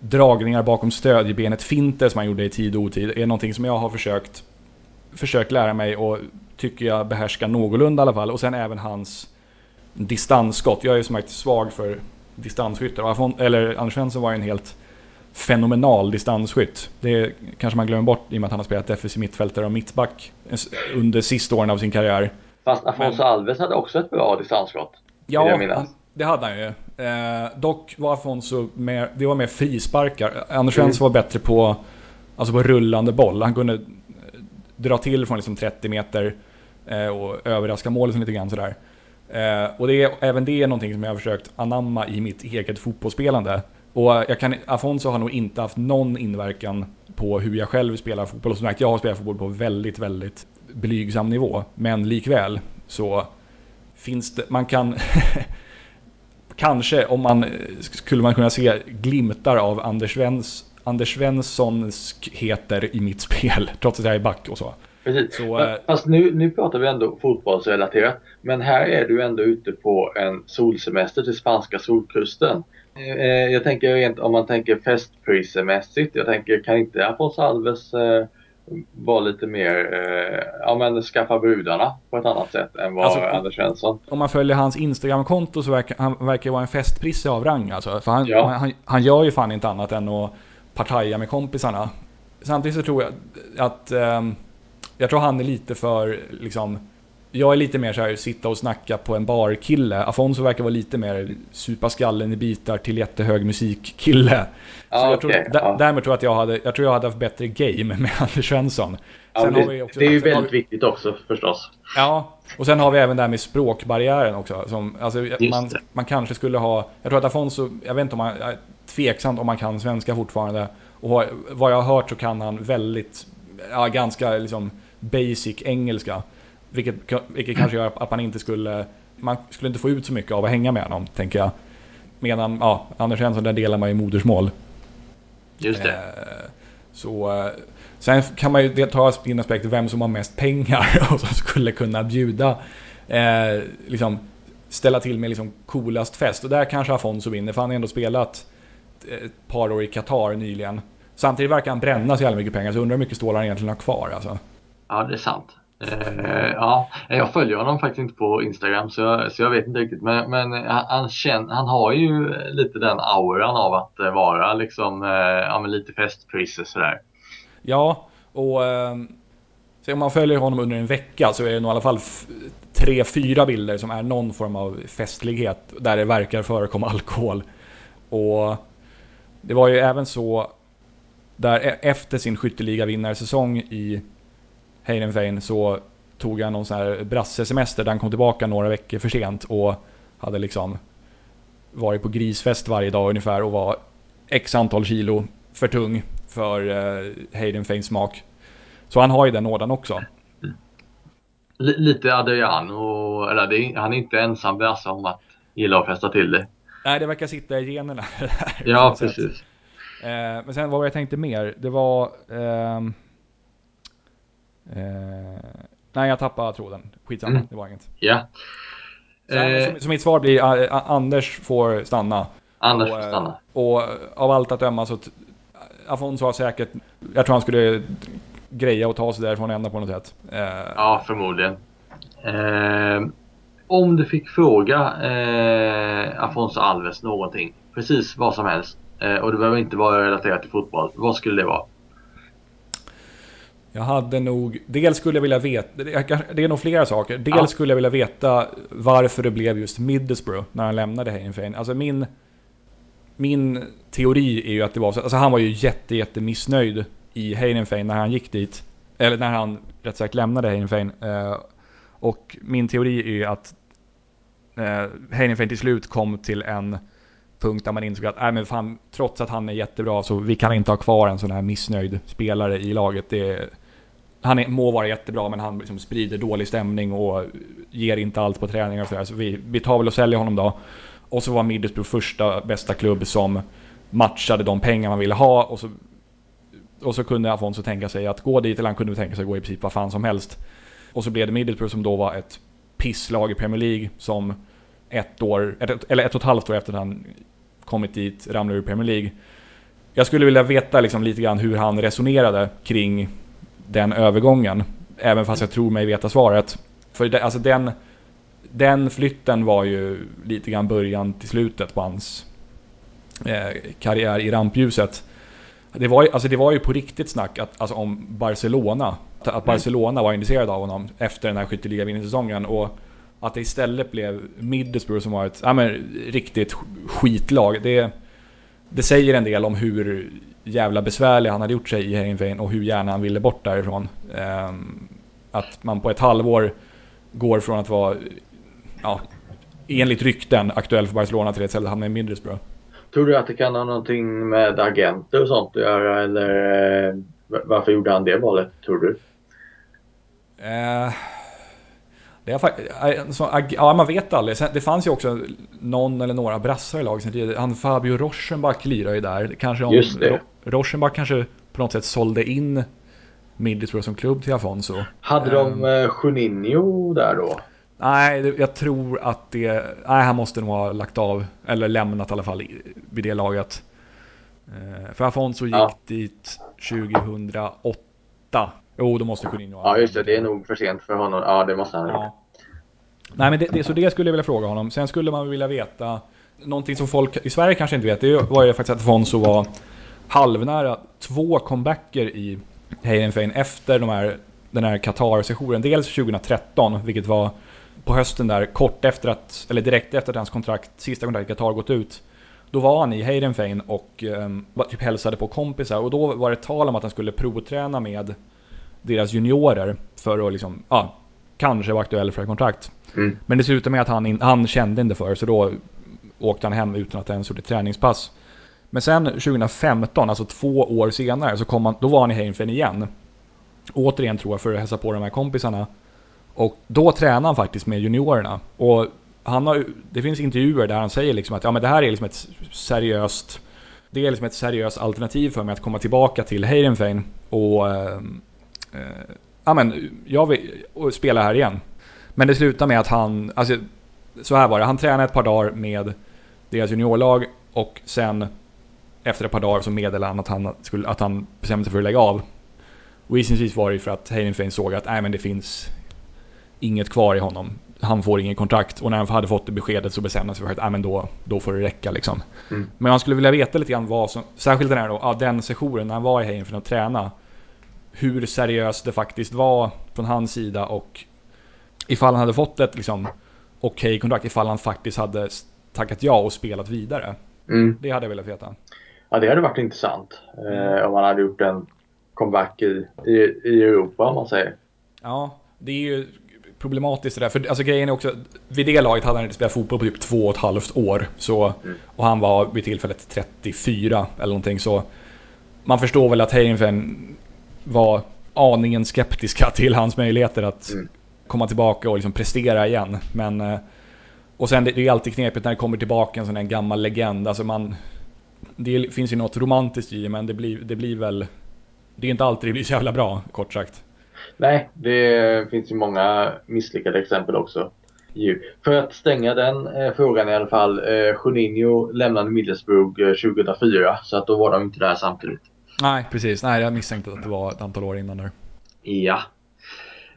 dragningar bakom stödjebenet, finter som han gjorde i tid och otid, är någonting som jag har försökt, försökt lära mig och tycker jag behärskar någorlunda i alla fall. Och sen även hans distansskott. Jag är ju som sagt svag för distansskyttar. Eller Anders Svensson var ju en helt fenomenal distansskytt. Det kanske man glömmer bort i och med att han har spelat defensiv mittfältare och mittback under sista åren av sin karriär. Fast Afonso Men... Alves hade också ett bra distansskott. Ja, det hade han ju. Eh, dock var Afonso mer, det var mer frisparkar. Anders Svensson mm. var bättre på, alltså på rullande boll. Han kunde dra till från liksom 30 meter Eh, och överraska målet lite grann sådär. Eh, och det är, även det är någonting som jag har försökt anamma i mitt eget fotbollsspelande. Och jag kan, Afonso har nog inte haft någon inverkan på hur jag själv spelar fotboll. Och som sagt, jag har spelat fotboll på väldigt, väldigt blygsam nivå. Men likväl så finns det, man kan... [LAUGHS] kanske om man skulle man kunna se glimtar av Anders, Svens, Anders Svenssonskheter i mitt spel. [LAUGHS] Trots att jag är back och så. Precis. Så, eh, Fast nu, nu pratar vi ändå fotbollsrelaterat. Men här är du ändå ute på en solsemester till spanska solkusten. Eh, jag tänker rent om man tänker festprismässigt. Jag tänker kan inte Afonso Alves eh, vara lite mer, eh, ja men skaffa brudarna på ett annat sätt än vad alltså, Anders Svensson. Om man följer hans Instagramkonto så verkar han verkar vara en festprisse av rang alltså. För han, ja. han, han gör ju fan inte annat än att partaja med kompisarna. Samtidigt så tror jag att um, jag tror han är lite för, liksom, jag är lite mer så här sitta och snacka på en bar-kille. Afonso verkar vara lite mer supa skallen i bitar till jättehög musik-kille. Ah, så jag okay, tror, ah. Därmed tror jag att jag hade, jag tror jag hade haft bättre game [LAUGHS] med Anders Svensson. Ja, det, också, det, är ju väldigt vi, viktigt också förstås. Ja, och sen har vi även det här med språkbarriären också. Som, alltså, man, man kanske skulle ha, jag tror att Afonso, jag vet inte om han, jag är tveksamt om han kan svenska fortfarande. Och vad jag har hört så kan han väldigt, ja, ganska liksom basic engelska. Vilket, vilket kanske gör att man inte skulle, man skulle inte få ut så mycket av att hänga med honom, tänker jag. Medan, ja, Anders Svensson, där delar man ju modersmål. Just det. Eh, så, eh, sen kan man ju ta in aspekt vem som har mest pengar [LAUGHS] och som skulle kunna bjuda, eh, liksom, ställa till med liksom coolast fest. Och där kanske Afonso vinner, för han har ändå spelat ett par år i Qatar nyligen. Samtidigt verkar han bränna så jävla mycket pengar, så undrar hur mycket stålar han egentligen har kvar. Alltså. Ja, det är sant. Eh, ja, jag följer honom faktiskt inte på Instagram så jag, så jag vet inte riktigt. Men, men han, känner, han har ju lite den auran av att eh, vara liksom, eh, ja, men lite festpriser sådär. Ja, och eh, så om man följer honom under en vecka så är det nog i alla fall tre, fyra bilder som är någon form av festlighet där det verkar förekomma alkohol. Och det var ju även så där e, efter sin skytteliga vinnarsäsong i Heidenfein så tog han någon sån här brassesemester där han kom tillbaka några veckor för sent och hade liksom varit på grisfest varje dag ungefär och var x antal kilo för tung för Heidenfeins smak. Så han har ju den ådan också. Lite Adriano, eller det, han är inte ensam brasse om att gilla att festa till det. Nej, det verkar sitta i generna. [LAUGHS] ja, precis. Eh, men sen vad jag tänkte mer, det var... Eh, Eh, nej, jag tappade tråden. Skitsamma, mm. det var inget. Ja. Så, eh, så, så, mitt svar blir uh, Anders får stanna. Anders får stanna. Och, och av allt att döma så Afonso har säkert, jag tror han skulle greja och ta sig därifrån ända på något sätt. Eh, ja, förmodligen. Eh, om du fick fråga eh, Afonso Alves någonting, precis vad som helst, eh, och det behöver inte vara relaterat till fotboll, vad skulle det vara? Jag hade nog, dels skulle jag vilja veta, det är nog flera saker. Dels ja. skulle jag vilja veta varför det blev just Middlesbrough när han lämnade Heidenfein. Alltså min, min teori är ju att det var så, alltså han var ju jätte, jätte missnöjd i Heidenfein när han gick dit. Eller när han rätt sagt lämnade Heidenfein. Eh, och min teori är ju att eh, Heidenfein till slut kom till en punkt där man insåg att äh, men fan, trots att han är jättebra så vi kan inte ha kvar en sån här missnöjd spelare i laget. Det, han är, må vara jättebra men han liksom sprider dålig stämning och ger inte allt på träningar och sådär. Så vi, vi tar väl och säljer honom då. Och så var Middlesbrough första bästa klubb som matchade de pengar man ville ha. Och så, och så kunde Afonso tänka sig att gå dit, eller han kunde tänka sig att gå i princip vad fan som helst. Och så blev det Middlesbrough som då var ett pisslag i Premier League som ett år, ett, eller ett och ett halvt år efter att han kommit dit, ramlade ur Premier League. Jag skulle vilja veta liksom lite grann hur han resonerade kring den övergången. Även fast jag tror mig veta svaret. För det, alltså den, den flytten var ju lite grann början till slutet på hans eh, karriär i rampljuset. Det var, ju, alltså det var ju på riktigt snack att, alltså om Barcelona. Att mm. Barcelona var intresserade av honom efter den här skytteligavinnarsäsongen. Och att det istället blev Middlesbrough som var ett ja, men, riktigt skitlag. Det, det säger en del om hur jävla besvärlig han hade gjort sig i Heerenveen och hur gärna han ville bort därifrån. Um, att man på ett halvår går från att vara, ja, enligt rykten aktuell för Barcelona till att istället hamna i Middlesbrough. Tror du att det kan ha någonting med agenter och sånt att göra eller eh, varför gjorde han det valet tror du? Eh, det är fak- ja, man vet aldrig. Det fanns ju också någon eller några brassar i laget. Han Fabio Rochenbach lirar ju där. Kanske om. Rochenbach kanske på något sätt sålde in Middlesbrough som klubb till Afonso. Hade de eh, Juninho där då? Nej, jag tror att det... Nej, han måste nog ha lagt av. Eller lämnat i alla fall vid det laget. Eh, För Afonso gick Ja. dit 2008. Jo, då måste ha Ja just det, det är nog för sent för honom. Ja det måste han. Ja. Nej men det, det, så det skulle jag vilja fråga honom. Sen skulle man vilja veta Någonting som folk i Sverige kanske inte vet, det var ju faktiskt att Afonso var halvnära två comebacker i Heidenfein efter de här, den här Qatar-sessionen. Dels 2013, vilket var på hösten där, kort efter att, eller direkt efter att hans kontrakt, sista kontrakt i Qatar gått ut. Då var han i Heidenfein och um, typ hälsade på kompisar och då var det tal om att han skulle provträna med deras juniorer för att liksom, ja, kanske vara aktuell för ett kontrakt. Mm. Men det slutade med att han, han kände inte för så då åkte han hem utan att ens gjort ett träningspass. Men sen 2015, alltså två år senare, så kom han, då var han i Heidenfein igen. Återigen tror jag för att hälsa på de här kompisarna. Och då tränade han faktiskt med juniorerna. Och han har, det finns intervjuer där han säger liksom att ja, men det här är liksom ett seriöst det är liksom ett seriöst alternativ för mig att komma tillbaka till Heidenfein och eh, eh, ja, men jag vill spela här igen. Men det slutar med att han, alltså så här var det, han tränade ett par dagar med deras juniorlag och sen efter ett par dagar så meddelade han att han, skulle, att han bestämde sig för att lägga av. Och gissningsvis var det för att Heidenfein såg att nej, men det finns inget kvar i honom. Han får ingen kontrakt och när han hade fått det beskedet så bestämde han sig för att nej, men då, då får det räcka liksom. Mm. Men man skulle vilja veta lite grann vad som, särskilt den här då, ja, den sessionen när han var i Heidenfein och träna. Hur seriöst det faktiskt var från hans sida och ifall han hade fått ett liksom okej kontrakt, ifall han faktiskt hade tackat ja och spelat vidare. Mm. Det hade jag velat veta. Ja det hade varit intressant. Eh, om han hade gjort en comeback i, i, i Europa om man säger. Ja, det är ju problematiskt det där. För alltså grejen är också, vid det laget hade han inte spelat fotboll på typ två och ett halvt år. Så, Mm. Och han var vid tillfället 34 eller någonting. Så man förstår väl att Heidenfen var aningen skeptiska till hans möjligheter att Mm. komma tillbaka och liksom prestera igen. Men, eh, och sen det, det är alltid knepigt när det kommer tillbaka en sån här gammal legend. Alltså man, det finns ju något romantiskt i men det blir, det blir väl... Det är inte alltid det blir så jävla bra, kort sagt. Nej, det finns ju många misslyckade exempel också. För att stänga den eh, frågan i alla fall. Eh, Juninho lämnade Middlesbrough eh, 2004 så att då var de inte där samtidigt. Nej, precis. Nej, jag misstänkte att det var ett antal år innan där. Ja.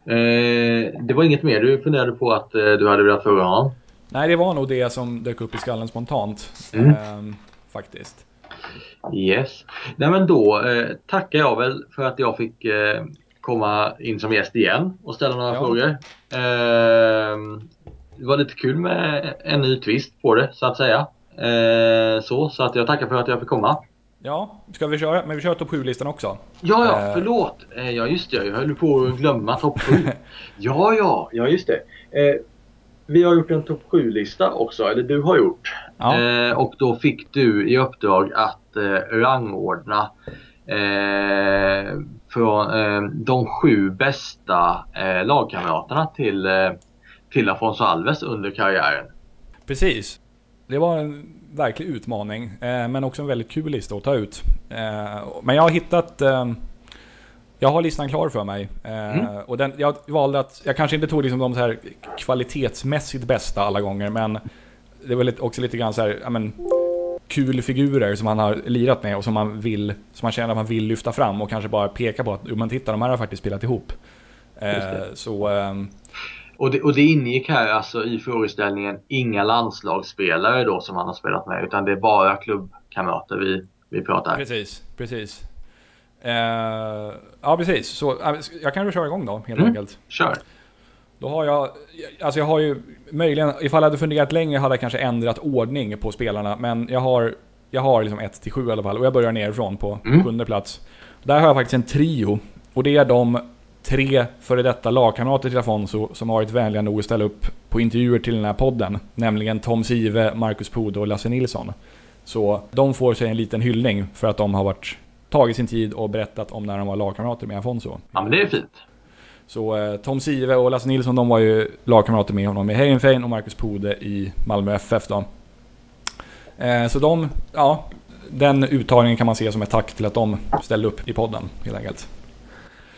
Eh, det var inget mer du funderade på att eh, du hade velat fråga honom? Nej, det var nog det som dök upp i skallen spontant. Mm. Ehm, faktiskt. Yes. Nej men då eh, tackar jag väl för att jag fick eh, komma in som gäst igen och ställa några Ja. frågor. Eh, det var lite kul med en ny twist på det så att säga. Eh, så, så att jag tackar för att jag fick komma. Ja, ska vi köra? Men vi kör topp 7-listan också. Ja, ja, Eh. förlåt. Eh, ja, just det. Jag höll på att glömma topp 7. [LAUGHS] ja, ja, ja, just det. Eh, vi har gjort en topp 7-lista också, eller du har gjort. Ja. Och då fick du i uppdrag att rangordna från de sju bästa lagkamraterna till, till Afonso Alves under karriären. Precis. Det var en verklig utmaning, eh, men också en väldigt kul lista att ta ut. Eh, men jag har hittat... Eh, jag har listan klar för mig. Mm. Och den, jag valde att... Jag kanske inte tog liksom de så här kvalitetsmässigt bästa alla gånger, men det var lite, också lite grann så här, men, kul figurer som han har lirat med och som man vill, som man känner att man vill lyfta fram och kanske bara peka på att, jo men titta, de här har faktiskt spelat ihop. Det. så, ehm, Och det, och det ingick här alltså i frågeställningen inga landslagsspelare då som han har spelat med utan det är bara klubbkamrater vi, vi pratar. Precis, precis. Eh, ja, precis. Så jag kan väl köra igång då, helt Mm. enkelt. Kör! Då har jag, alltså jag har ju möjligen, ifall jag hade funderat längre hade jag kanske ändrat ordning på spelarna. Men jag har, jag har liksom 1 till 7 i alla fall och jag börjar nerifrån på Mm. sjunde plats. Där har jag faktiskt en trio. Och det är de tre före detta lagkamrater till Afonso som har varit vänliga nog att ställa upp på intervjuer till den här podden. Nämligen Tom Sive, Marcus Pode och Lasse Nilsson. Så de får sig en liten hyllning för att de har varit, tagit sin tid och berättat om när de var lagkamrater med Afonso. Ja, men det är fint. Så eh, Tom Sive och Lasse Nilsson de var ju lagkamrater med honom i Heidenfein och Marcus Pode i Malmö FF då. Eh, så de, ja, den uttagningen kan man se som ett tack till att de ställde upp i podden helt enkelt.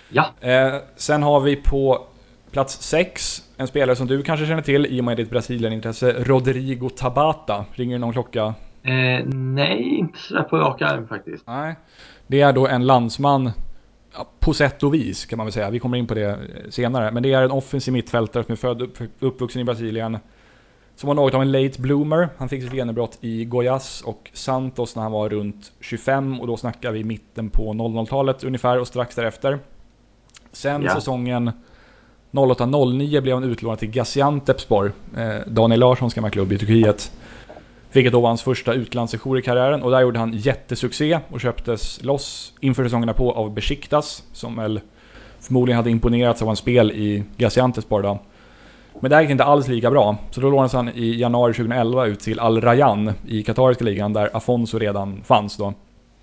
Ja. Eh, sen har vi på plats 6 en spelare som du kanske känner till i och med ditt Brasilien-intresse, Rodrigo Tabata. Ringer någon klocka? Eh, nej, inte sådär på rak arm faktiskt. Nej. Det är då en landsman på sätt och vis kan man väl säga. Vi kommer in på det senare. Men det är en offensiv mittfältare som är född upp, uppvuxen i Brasilien. Som var något av en late bloomer. Han fick sitt genombrott i Goiás och Santos när han var runt 25 och då snackar vi mitten på 00-talet ungefär och strax därefter. Sen Ja. säsongen 08-09 blev han utlånad till Gaziantepspor, eh, Daniel Larssons gamla klubb i Turkiet. Vilket då var hans första utlandssejour i karriären och där gjorde han jättesuccé och köptes loss inför säsongerna på av Besiktas som väl förmodligen hade imponerats av hans spel i Gaziantepspor då. Men där gick det inte alls lika bra, så då lånades han i januari 2011 ut till Al Rayyan i katariska ligan där Afonso redan fanns då.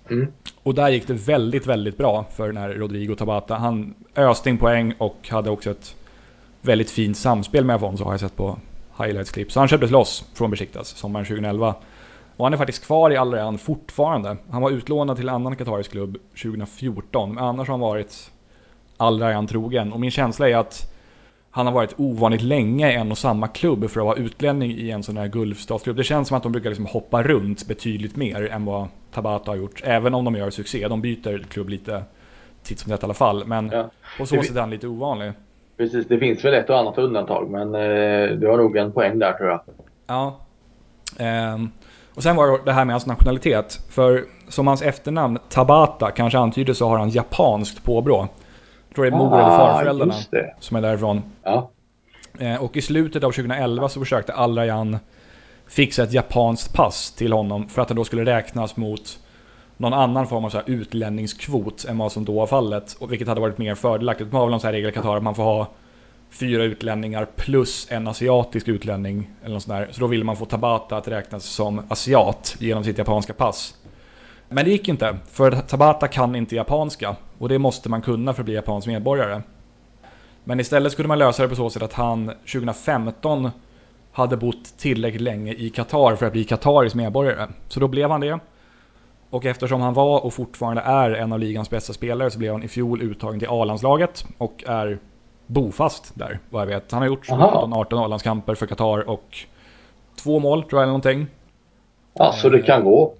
Mm. Och där gick det väldigt, väldigt bra för den här Rodrigo Tabata. Han öste in poäng och hade också ett väldigt fint samspel med Afonso har jag sett på highlights-klipp. Så han köptes loss från Besiktas sommaren 2011. Och han är faktiskt kvar i Al Rayyan fortfarande. Han var utlånad till en annan katarisk klubb 2014, men annars har han varit Al Rayyan trogen. Och min känsla är att han har varit ovanligt länge i en och samma klubb för att vara utlänning i en sån här Gulfstatsklubb. Det känns som att de brukar liksom hoppa runt betydligt mer än vad Tabata har gjort. Även om de gör succé. De byter klubb lite titt som tätt i alla fall. Men Ja. på så sätt är han lite ovanlig. Precis, det finns väl ett och annat undantag men eh, du har nog en poäng där tror jag. Ja. Ehm, och sen var det det här med hans nationalitet. För som hans efternamn Tabata kanske antyder så har han japanskt påbrå. Jag tror det är mor eller farföräldrarna Ah, just det. som är därifrån. Ja. Eh, och i slutet av 2011 så försökte Al Rayyan fixa ett japanskt pass till honom för att han då skulle räknas mot någon annan form av så här utlänningskvot än vad som då var fallet. Och vilket hade varit mer fördelaktigt. Man har väl någon så här regel i Qatar att man får ha fyra utlänningar plus en asiatisk utlänning. Eller något sånt där. Så då ville man få Tabata att räknas som asiat genom sitt japanska pass. Men det gick inte, för Tabata kan inte japanska. Och det måste man kunna för att bli japansk medborgare. Men istället skulle man lösa det på så sätt att han 2015 hade bott tillräckligt länge i Qatar för att bli Qatarisk medborgare. Så då blev han det. Och eftersom han var och fortfarande är en av ligans bästa spelare så blev han i fjol uttagen till A-landslaget och är bofast där vad jag vet. Han har gjort Aha. 17-18 A-landskamper för Qatar och två mål tror jag eller någonting. ja, så det kan gå.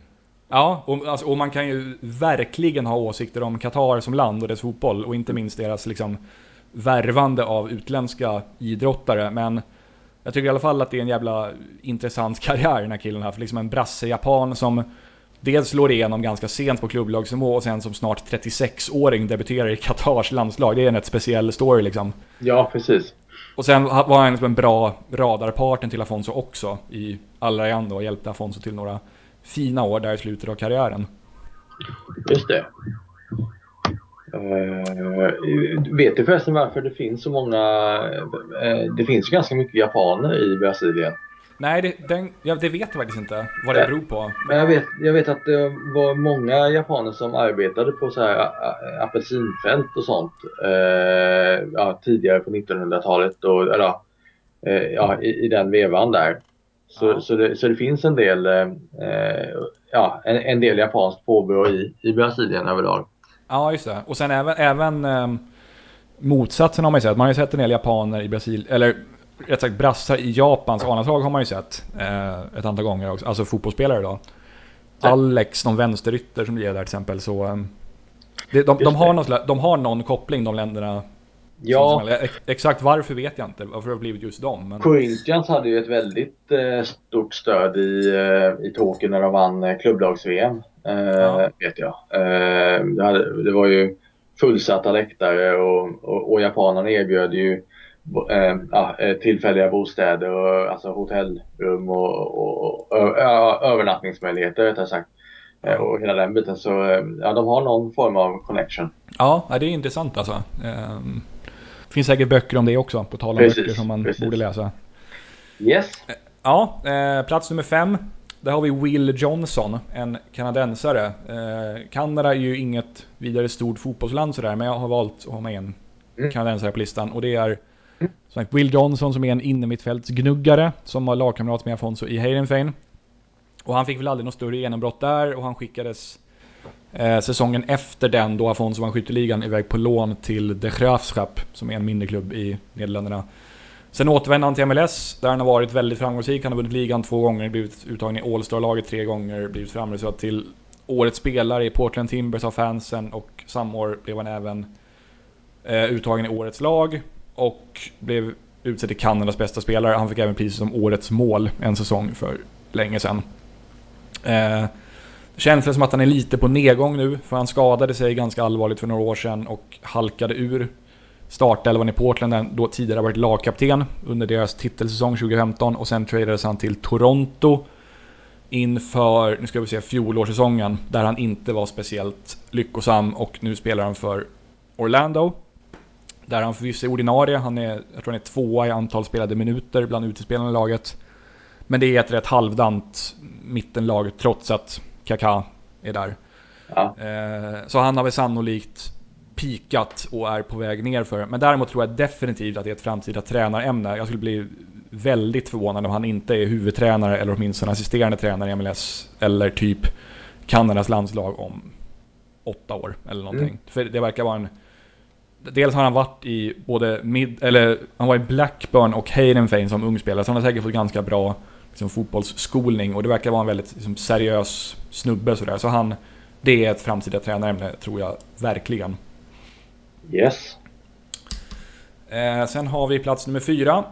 Ja, och, alltså, och man kan ju verkligen ha åsikter om Qatar som land och dess fotboll och inte minst deras liksom värvande av utländska idrottare. Men jag tycker i alla fall att det är en jävla intressant [LAUGHS] karriär den här killen har. För liksom en brasse-japan som dels slår igenom ganska sent på klubblagsnivå och sen som snart 36-åring debuterar i Qatars landslag. Det är en rätt speciell story liksom. Ja, precis. Och sen var han liksom en bra radarpartner till Afonso också i Al Rayyan då och hjälpte Afonso till några fina år där i slutet av karriären. Just det. Eh, vet du förresten varför det finns så många... eh, det finns ju ganska mycket japaner i Brasilien. Nej, det, den, ja, det vet jag faktiskt inte vad det beror på. Men jag vet, jag vet att det var många japaner som arbetade på så här apelsinfält och sånt eh, ja, tidigare på 1900-talet och eller, ja, i, i den vevan där. Så, Ja. så, det, så det finns en del, ja, en, en del japanskt påbrå i, i Brasilien överlag. Ja, just det. Och sen även, även ehm, motsatsen har man ju sett. Man har ju sett en del japaner i Brasilien, eller rätt sagt brassar i Japans A-landslag har man ju sett eh, ett antal gånger också. Alltså fotbollsspelare då. Ja. Alex, någon vänsterytter som är där till exempel. Så, ehm, det, de, de, har det. slags- de har någon koppling de länderna. Ja, exakt varför vet jag inte. Varför det har blivit just dem. Men, Corinthians hade ju ett väldigt eh, stort stöd i, eh, i Tokyo när de vann eh, klubblags-VM. Eh, Ja. Vet jag. Eh, det, hade, det var ju fullsatta läktare och, och, och japanerna erbjöd ju eh, tillfälliga bostäder, och, alltså hotellrum och, och, och övernattningsmöjligheter rättare sagt. Och hela den biten. Så ja, de har någon form av connection. Ja, ja, det är intressant alltså. Finns säkert böcker om det också, på tal om precis, böcker som man precis. borde läsa. Yes. Ja, eh, plats nummer fem. Där har vi Will Johnson, en kanadensare. Eh, Kanada är ju inget vidare stort fotbollsland sådär, men jag har valt att ha med en mm. kanadensare på listan. Och det är som sagt, Will Johnson som är en innermittfältsgnuggare som var lagkamrat med Afonso i Heidenfein. Och han fick väl aldrig något större genombrott där och han skickades eh, säsongen efter den då Afonso vann skytteligan iväg på lån till De Graafschap som är en mindre klubb i Nederländerna. Sen återvände han till MLS där han har varit väldigt framgångsrik. Han har vunnit ligan två gånger, blivit uttagen i All-Star-laget tre gånger, blivit framröstad till Årets spelare i Portland Timbers av fansen och samma år blev han även eh, uttagen i Årets lag och blev utsedd till Kanadas bästa spelare. Han fick även priset som Årets mål en säsong för länge sedan. Eh, känns det som att han är lite på nedgång nu, för han skadade sig ganska allvarligt för några år sedan och halkade ur startelvan i Portland, där då tidigare varit lagkapten under deras titelsäsong 2015 och sen tradades han till Toronto inför, nu ska vi se, fjolårssäsongen där han inte var speciellt lyckosam och nu spelar han för Orlando. Där han förvisso är ordinarie, han är, jag tror han är tvåa i antal spelade minuter bland utespelarna i laget. Men det är ett rätt halvdant mittenlag trots att Kaká är där. Ja. Eh, så han har väl sannolikt pikat och är på väg ner för. Men däremot tror jag definitivt att det är ett framtida tränarämne. Jag skulle bli väldigt förvånad om han inte är huvudtränare eller åtminstone assisterande tränare i MLS eller typ Kanadas landslag om åtta år eller någonting. Mm. För det verkar vara en... Dels har han varit i både mid, eller han var i Blackburn och Heidenfein som ung spelare, så han har säkert fått ganska bra liksom, fotbollsskolning och det verkar vara en väldigt liksom, seriös snubbe sådär. Så han, det är ett framtida tränarämne tror jag verkligen. Yes. Eh, sen har vi plats nummer fyra.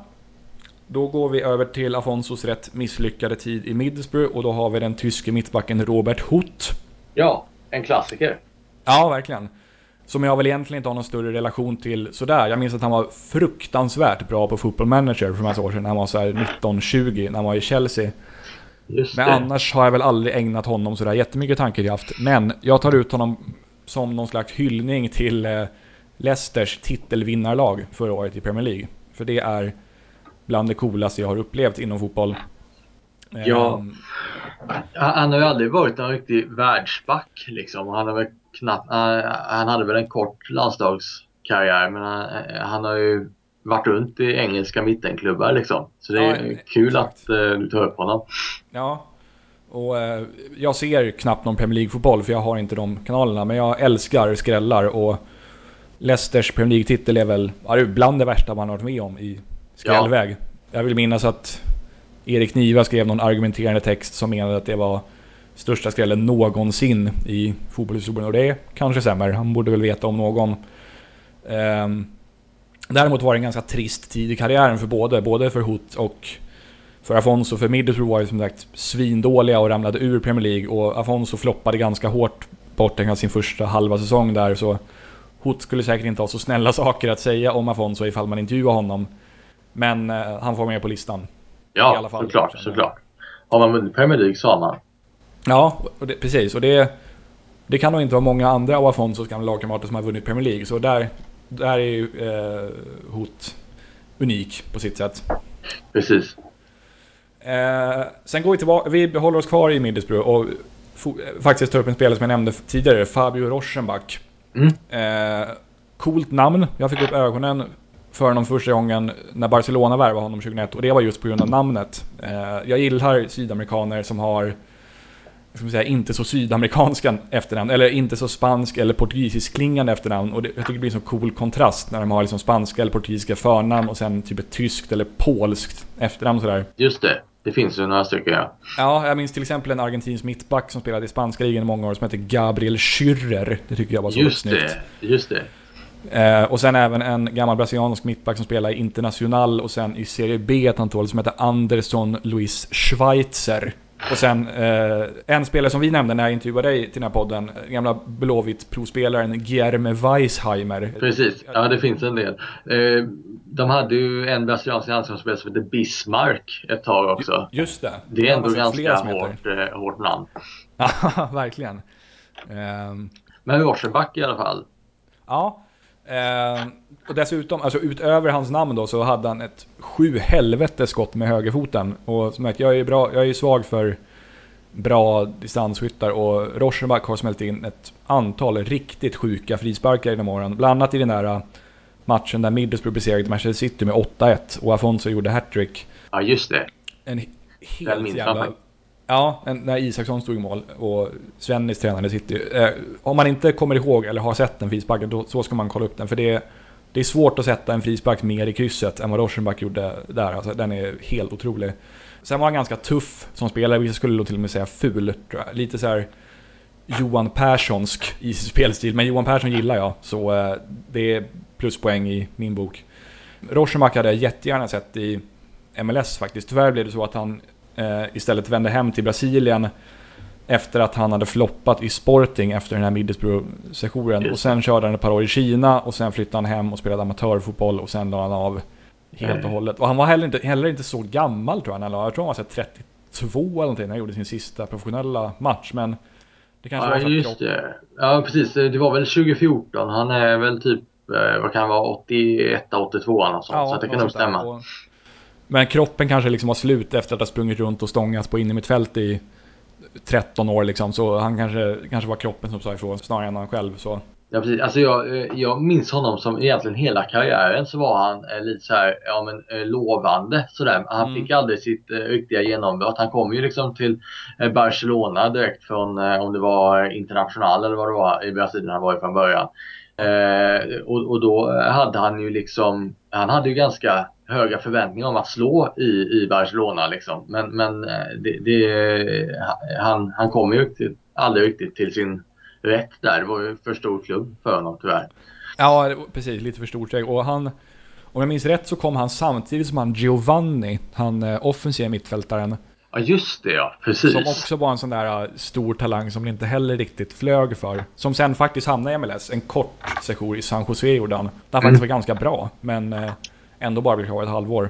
Då går vi över till Afonsos rätt misslyckade tid i Middlesbrough och då har vi den tyske mittbacken Robert Hutt. Ja, en klassiker. Ja, verkligen. Som jag väl egentligen inte har någon större relation till sådär. Jag minns att han var fruktansvärt bra på Football Manager för massa år sedan. Han var såhär 19-20 när han var i Chelsea. Men annars har jag väl aldrig ägnat honom sådär jättemycket tankekraft. Men jag tar ut honom som någon slags hyllning till eh, Leicesters titelvinnarlag förra året i Premier League. För det är bland det coolaste jag har upplevt inom fotboll. Ja, um, han har ju aldrig varit en riktig världsback liksom. Han, har väl knappt, han hade väl en kort landslagskarriär men han, han har ju varit runt i engelska mittenklubbar liksom. Så det är ja, kul exakt. att uh, du tar upp honom. Ja, och uh, jag ser knappt någon Premier League-fotboll för jag har inte de kanalerna. Men jag älskar skrällar och Leicesters Premier League-titel är väl bland det värsta man har varit med om i skrällväg. Ja. Jag vill minnas att Erik Niva skrev någon argumenterande text som menade att det var största skrällen någonsin i fotbollshistorien och det kanske stämmer. Han borde väl veta om någon. Um, däremot var det en ganska trist tid i karriären för både, både för Hot och för Afonso. För Middlesbrough var ju som sagt svindåliga och ramlade ur Premier League och Afonso floppade ganska hårt bort sin första halva säsong där så Hot skulle säkert inte ha så snälla saker att säga om Afonso ifall man intervjuar honom. Men eh, han får med på listan. Ja, i alla fall, såklart, såklart. Har man vunnit Premier League så har man. Ja, och det, precis. Och det, det kan nog inte vara många andra av Afonsos gamla lagkamrater som har vunnit Premier League. Så där, där är ju eh, Hot unik på sitt sätt. Precis. Eh, sen går vi tillbaka, vi håller oss kvar i Middlesbrough och faktiskt tar upp en spelare som jag nämnde tidigare, Fabio Roschenbach. Mm. Eh, coolt namn. Jag fick upp ögonen för honom första gången när Barcelona värvade honom 2001 och det var just på grund av namnet. Eh, jag gillar sydamerikaner som har ska säga, inte så sydamerikanska efternamn, eller inte så spansk eller portugisisk klingande efternamn. Och det, jag tycker det blir en så cool kontrast när de har liksom spanska eller portugisiska förnamn och sen typ ett tyskt eller polskt efternamn sådär. Just det. Det finns ju några stycken ja. Ja, jag minns till exempel en argentinsk mittback som spelade i spanska ligan i många år som heter Gabriel Schürrer. Det tycker jag var så just snyggt. Det, just det. Eh, och sen även en gammal brasiliansk mittback som spelar i International och sen i Serie B ett antal som heter Anderson Luis Schweitzer. Och sen eh, en spelare som vi nämnde när jag intervjuade dig till den här podden, gamla Blåvitt provspelaren Guillerme Weisheimer. Precis, ja det finns en del. Eh, de hade ju en brasiliansk landslagsspelare som hette Bismarck ett tag också. Just det. Det är ändå ganska hårt, eh, hårt namn. [LAUGHS] Ja, verkligen. Um, Men Rauschenbach i alla fall. Ja, Eh, och dessutom, alltså utöver hans namn då, så hade han ett sju helvetes skott med högerfoten. Och som sagt, jag är, bra, jag är svag för bra distansskyttar och Rauschenbach har smält in ett antal riktigt sjuka frisparkar genom åren. Bland annat i den där matchen där Middlesbrough besegrade Manchester City med 8-1 och Afonso gjorde hattrick. Ja, just det. En helt jävla... Ja, när Isaksson stod i mål och Svennis tränade City. Eh, om man inte kommer ihåg eller har sett en frispark, då, så ska man kolla upp den. För det, det är svårt att sätta en frispark mer i krysset än vad Rauschenbach gjorde där. Alltså, den är helt otrolig. Sen var han ganska tuff som spelare, vissa skulle då till och med säga ful. Lite så här Johan Perssonsk i spelstil, men Johan Persson gillar jag. Så eh, det är pluspoäng i min bok. Rauschenbach hade jag jättegärna sett i MLS faktiskt. Tyvärr blev det så att han istället vände hem till Brasilien efter att han hade floppat i Sporting efter den här Middlesbrough-sessionen. Och sen körde han ett par år i Kina och sen flyttade han hem och spelade amatörfotboll och sen la han av helt och hållet. Och han var heller inte, heller inte så gammal tror jag. Jag tror han var 32 eller någonting när han gjorde sin sista professionella match. Men det kanske ja, var just det. Ja, precis. Det var väl 2014. Han är väl typ, eh, vad kan han vara, 81, 82 eller något sånt. Ja, så det kan nog stämma. Och, men kroppen kanske liksom var slut efter att ha sprungit runt och stångat på innermittfält i 13 år liksom. Så han kanske, kanske var kroppen som sa ifrån snarare än han själv. Så. Ja precis. Alltså jag, eh, jag minns honom som egentligen hela karriären så var han eh, lite så här, ja men eh, lovande sådär. Han mm. fick aldrig sitt eh, riktiga genombrott. Han kom ju liksom till eh, Barcelona direkt från, eh, om det var International eller vad det var i Brasilien han var i från början. Eh, och, och då hade han ju liksom, han hade ju ganska höga förväntningar om att slå i, i Barcelona liksom. Men, men eh, det, det, han, han kom ju till, aldrig riktigt till sin rätt där. Det var ju för stor klubb för honom tyvärr. Ja, precis. Lite för stort. Och han, om jag minns rätt så kom han samtidigt som han Giovanni, han eh, offensiva mittfältaren. Ja, just det ja. Precis. Som också var en sån där stor talang som det inte heller riktigt flög för. Som sen faktiskt hamnade i MLS. En kort session i San Jose gjorde han. Där han mm. faktiskt var ganska bra, men eh, ändå bara blev kvar ett halvår.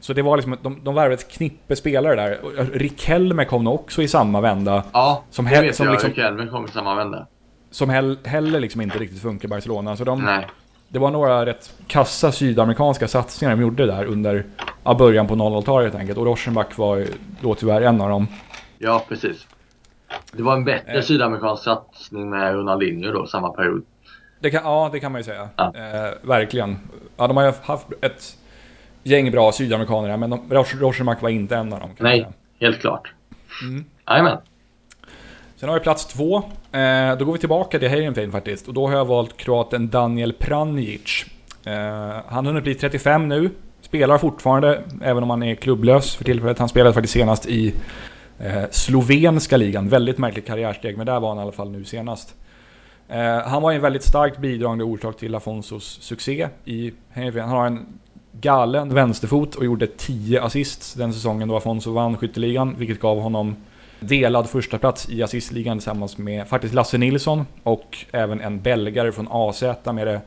Så det var liksom, de, de värvade ett knippe spelare där. Rick Helmer kom också i samma vända. Ja, som det vet som jag. Liksom, Rick Helmer kom i samma vända. Som hell, heller liksom inte riktigt funkar i Barcelona. Så de, Nej. Det var några rätt kassa sydamerikanska satsningar de gjorde där under ja, början på 00-talet helt enkelt. Och Rauschenbach var då tyvärr en av dem. Ja, precis. Det var en bättre eh. sydamerikansk satsning med Ronaldinho då, samma period. Det kan, ja, det kan man ju säga. Ja. Eh, verkligen. Ja, de har ju haft ett gäng bra sydamerikaner men Rauschenbach var inte en av dem. Nej, helt klart. Mm. Jajamän. Sen har vi plats två. Eh, då går vi tillbaka till Heidenfeld faktiskt. Och då har jag valt kroaten Daniel Pranjic. Eh, han har hunnit bli 35 nu. Spelar fortfarande, även om han är klubblös för tillfället. Han spelade faktiskt senast i eh, slovenska ligan. Väldigt märkligt karriärsteg, men där var han i alla fall nu senast. Eh, han var en väldigt starkt bidragande orsak till Afonsos succé i Heidenfeld. Han har en galen vänsterfot och gjorde 10 assists den säsongen då Afonso vann skytteligan, vilket gav honom delad första plats i assistligan tillsammans med faktiskt Lasse Nilsson och även en belgare från AZ med det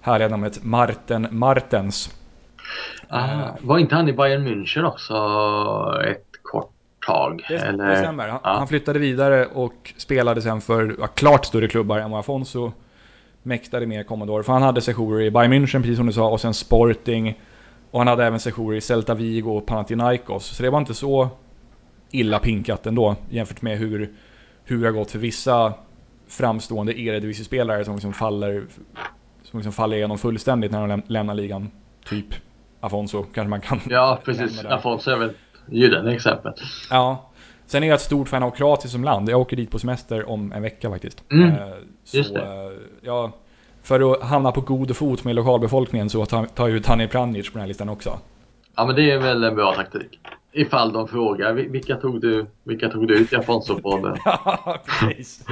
härliga namnet Marten Martens. Ah, var inte han i Bayern München också ett kort tag? Det, eller? det stämmer. Han, ja. han, flyttade vidare och spelade sen för ja, klart större klubbar än vad Afonso mäktade med Commodore. För han hade sessioner i Bayern München, precis som du sa, och sen Sporting. Och han hade även sessioner i Celta Vigo och Panathinaikos. Så det var inte så illa pinkat ändå jämfört med hur, hur det har gått för vissa framstående Eredivisie-spelare som liksom faller, som liksom faller igenom fullständigt när de lämnar ligan. Typ Afonso kanske man kan Ja, precis. Afonso är väl gyllene exempel. Ja. Sen är jag ett stort fan av Kroatien som land. Jag åker dit på semester om en vecka faktiskt. Mm, eh, så, just det. Eh, ja, för att hamna på god fot med lokalbefolkningen så tar jag ut Tani Pranic på den här listan också. Ja men det är väl en bra taktik. Ifall de frågar vilka tog du, vilka tog du ut i Afonso-podden? [LAUGHS] ja precis.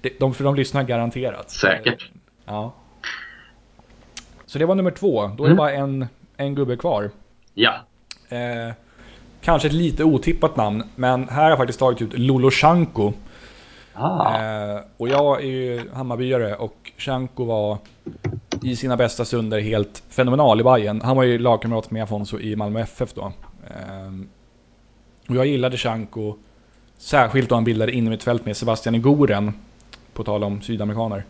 De, de, de lyssnar garanterat. Säkert. Ja. Så det var nummer två. Då är mm. det bara en, en gubbe kvar. Ja. Eh, kanske ett lite otippat namn, men här har jag faktiskt tagit ut Loloshanko. Ah. Eh, och jag är ju Hammarbyare och Shanko var i sina bästa stunder helt fenomenal i Bayern. Han var ju lagkamrat med Afonso i Malmö FF då. Eh, och jag gillade Shanko, särskilt då han bildade innermittfält med Sebastian Igoren, på tal om sydamerikaner.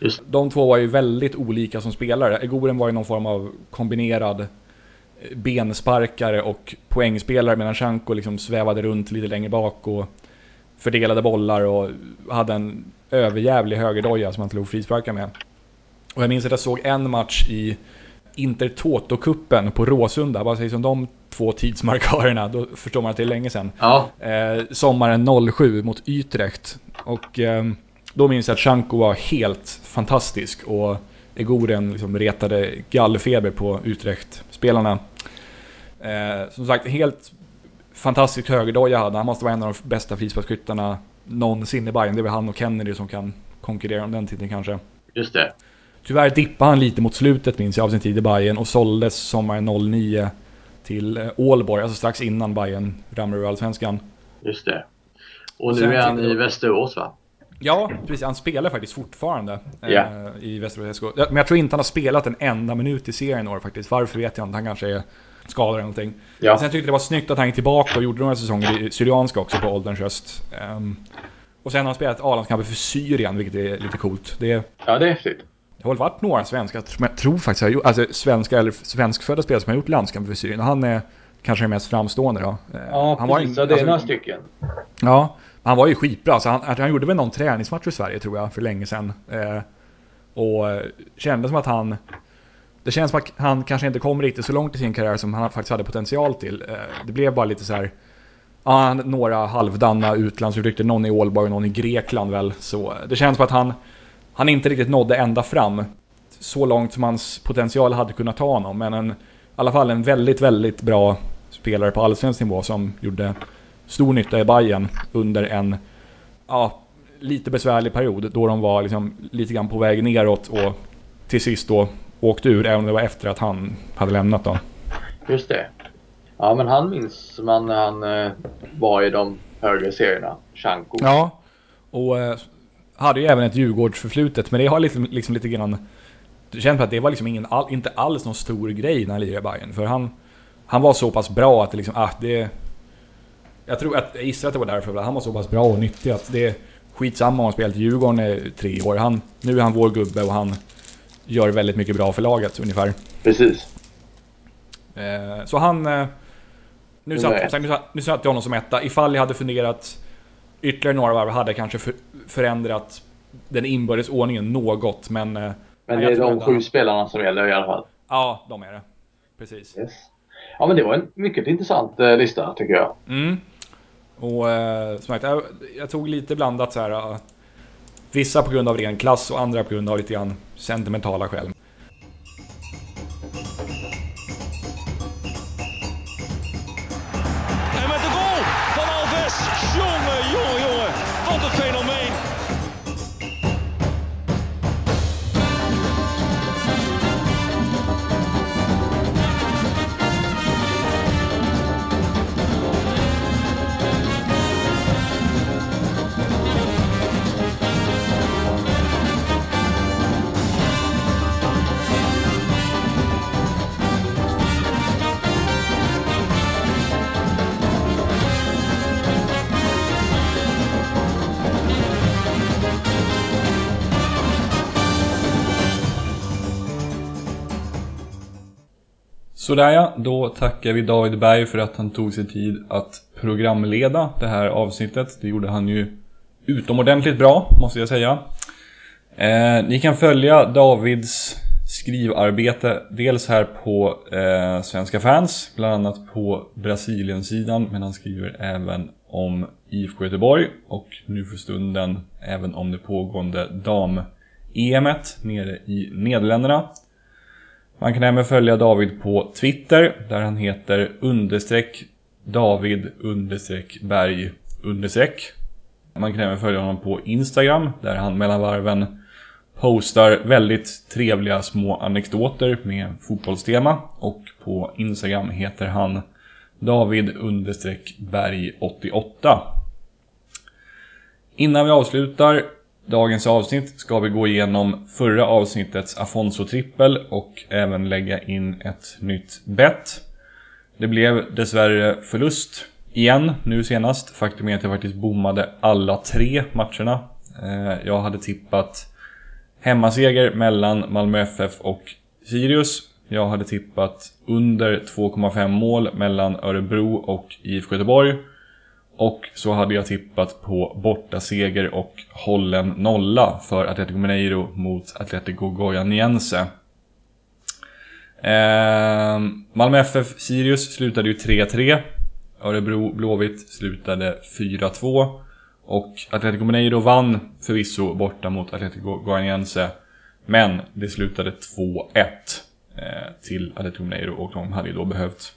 Just. De två var ju väldigt olika som spelare. Egoren var ju någon form av kombinerad eh, bensparkare och poängspelare medan Shanko liksom svävade runt lite längre bak och fördelade bollar och hade en överjävlig högerdoja som han slog frisparkar med. Och jag minns att jag såg en match i Intertoto-cupen på Råsunda. Bara säger som de två tidsmarkörerna, då förstår man att det är länge sedan. Ja, Eh, sommaren 07 mot Utrecht. Och eh, då minns jag att Shanko var helt fantastisk och Egoren liksom retade gallfeber på Utrecht-spelarna. Eh, som sagt, helt fantastisk högerdoja hade han. måste vara en av de bästa frisparksskyttarna någonsin i Bayern. Det är väl han och Kennedy som kan konkurrera om den titeln kanske. just det. Tyvärr dippade han lite mot slutet minns jag av sin tid i Bayern och såldes sommaren 09 till eh, Ålborg, alltså strax innan Bayern ramlade ur Allsvenskan. Just det. Och nu är han i Västerås va? Ja, precis. Han spelar faktiskt fortfarande eh, Ja. i Västerås SK. Men jag tror inte han har spelat en enda minut i serien i år faktiskt. Varför vet jag inte. Han kanske är skadad eller någonting. Ja. Sen tyckte jag det var snyggt att han gick tillbaka och gjorde några säsonger i Syrianska också på ålderns höst. Ehm, och sen har han spelat A-landskamper för Syrien, vilket är lite coolt. Det, det Ja, det är häftigt. har väl varit några svenskar, men jag tror faktiskt, jag alltså svenska eller svenskfödda spelare som har gjort landskamper för Syrien. Och han är kanske den mest framstående då. Eh, Ja, han var precis. en- Så det är alltså- några stycken. Ja, han var ju skitbra. Så han, han gjorde väl någon träningsmatch för Sverige tror jag, för länge sedan. Eh, och eh, kändes som att han... Det känns som att han kanske inte kom riktigt så långt i sin karriär som han faktiskt hade potential till. Eh, det blev bara lite så här... Ja, några halvdana utlandsutflykter, någon i Ålborg och någon i Grekland väl. Så eh, det känns som att han, han inte riktigt nådde ända fram. Så långt som hans potential hade kunnat ta honom. Men en, i alla fall en väldigt, väldigt bra spelare på allsvensk nivå som gjorde stor nytta i Bayern under en ja, lite besvärlig period då de var liksom lite grann på väg neråt och till sist då åkte ur, även om det var efter att han hade lämnat då. Just det. Ja, men han minns man när han eh, var i de högre serierna. Shanko. Ja, och eh, hade ju även ett Djurgårdsförflutet, men det har liksom, liksom lite grann... Känns på att det var liksom ingen, all, inte alls någon stor grej när han lirade i Bayern för han, han var så pass bra att det liksom, ah, det... Jag tror att, jag gissar att det var därför, han var så pass bra och nyttig att det är skitsamma om han spelat i Djurgården i tre år. Han, nu är han vår gubbe och han gör väldigt mycket bra för laget ungefär. Precis. Eh, så han... Eh, nu, satt, nu, satt, nu satt jag honom som etta. Ifall jag hade funderat ytterligare några varv hade jag kanske för, förändrat den inbördes ordningen något, men... Eh, Men det är de sju han- spelarna som gäller i alla fall. Ja, de är det. Precis. Yes. Ja, men det var en mycket intressant eh, lista tycker jag. Mm. Och eh, som sagt, jag, jag tog lite blandat så här. Eh, vissa på grund av ren klass och andra på grund av lite grann sentimentala skäl. Sådär ja, då tackar vi David Berg för att han tog sig tid att programleda det här avsnittet. Det gjorde han ju utomordentligt bra, måste jag säga. Eh, ni kan följa Davids skrivarbete dels här på eh, Svenska fans, bland annat på Brasilien-sidan, men han skriver även om IFK Göteborg och nu för stunden även om det pågående dam-EMet nere i Nederländerna. Man kan även följa David på Twitter där han heter understreck David understreck Berg understreck. Man kan även följa honom på Instagram där han mellan varven postar väldigt trevliga små anekdoter med fotbollstema och på Instagram heter han David understreck Berg 88. Innan vi avslutar dagens avsnitt ska vi gå igenom förra avsnittets Afonso-trippel och även lägga in ett nytt bett. Det blev dessvärre förlust igen nu senast. Faktum är att jag faktiskt bommade alla tre matcherna. Eh, jag hade tippat hemmaseger mellan Malmö FF och Sirius. Jag hade tippat under 2,5 mål mellan Örebro och IFK Göteborg. Och så hade jag tippat på bortaseger och hållen nolla för Atletico Mineiro mot Atletico Goianiense. Eh, Malmö FF Sirius slutade ju 3-3. Örebro Blåvitt slutade 4-2. Och Atletico Mineiro vann förvisso borta mot Atletico Goianiense. Men det slutade 2-1 eh, till Atletico Mineiro och de hade ju då behövt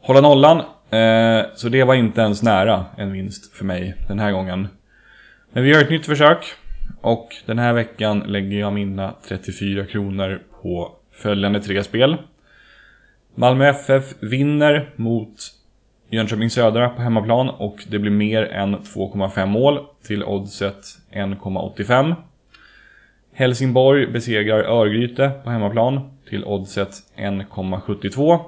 hålla nollan. Eh, så det var inte ens nära en vinst för mig den här gången. Men vi gör ett nytt försök. Och den här veckan lägger jag mina 34 kronor på följande tre spel. Malmö FF vinner mot Jönköping Södra på hemmaplan och det blir mer än 2,5 mål till oddset 1,85. Helsingborg besegrar Örgryte på hemmaplan till oddset 1,72.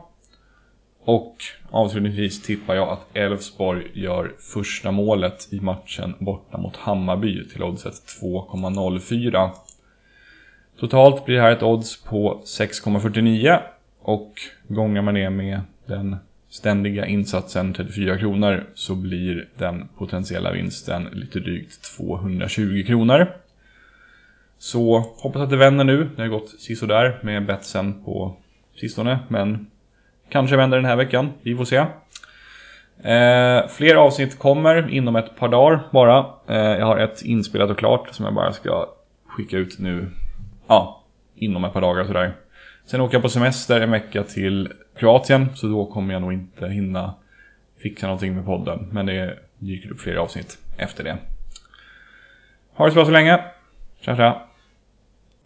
Och avslutningsvis tippar jag att Elfsborg gör första målet i matchen borta mot Hammarby till oddset 2,04. Totalt blir det här ett odds på 6,49 och gångar man det med den ständiga insatsen 34 kronor så blir den potentiella vinsten lite drygt 220 kronor. Så hoppas att det vänder nu. Det har gått sisådär med betsen på sistone men kanske vänder den här veckan. Vi får se. Eh, fler avsnitt kommer inom ett par dagar bara. Eh, jag har ett inspelat och klart som jag bara ska skicka ut nu. Ja, inom ett par dagar sådär. Sen åker jag på semester en vecka till Kroatien. Så då kommer jag nog inte hinna fixa någonting med podden. Men det dyker upp fler avsnitt efter det. Ha det så bra så länge. Tja tja.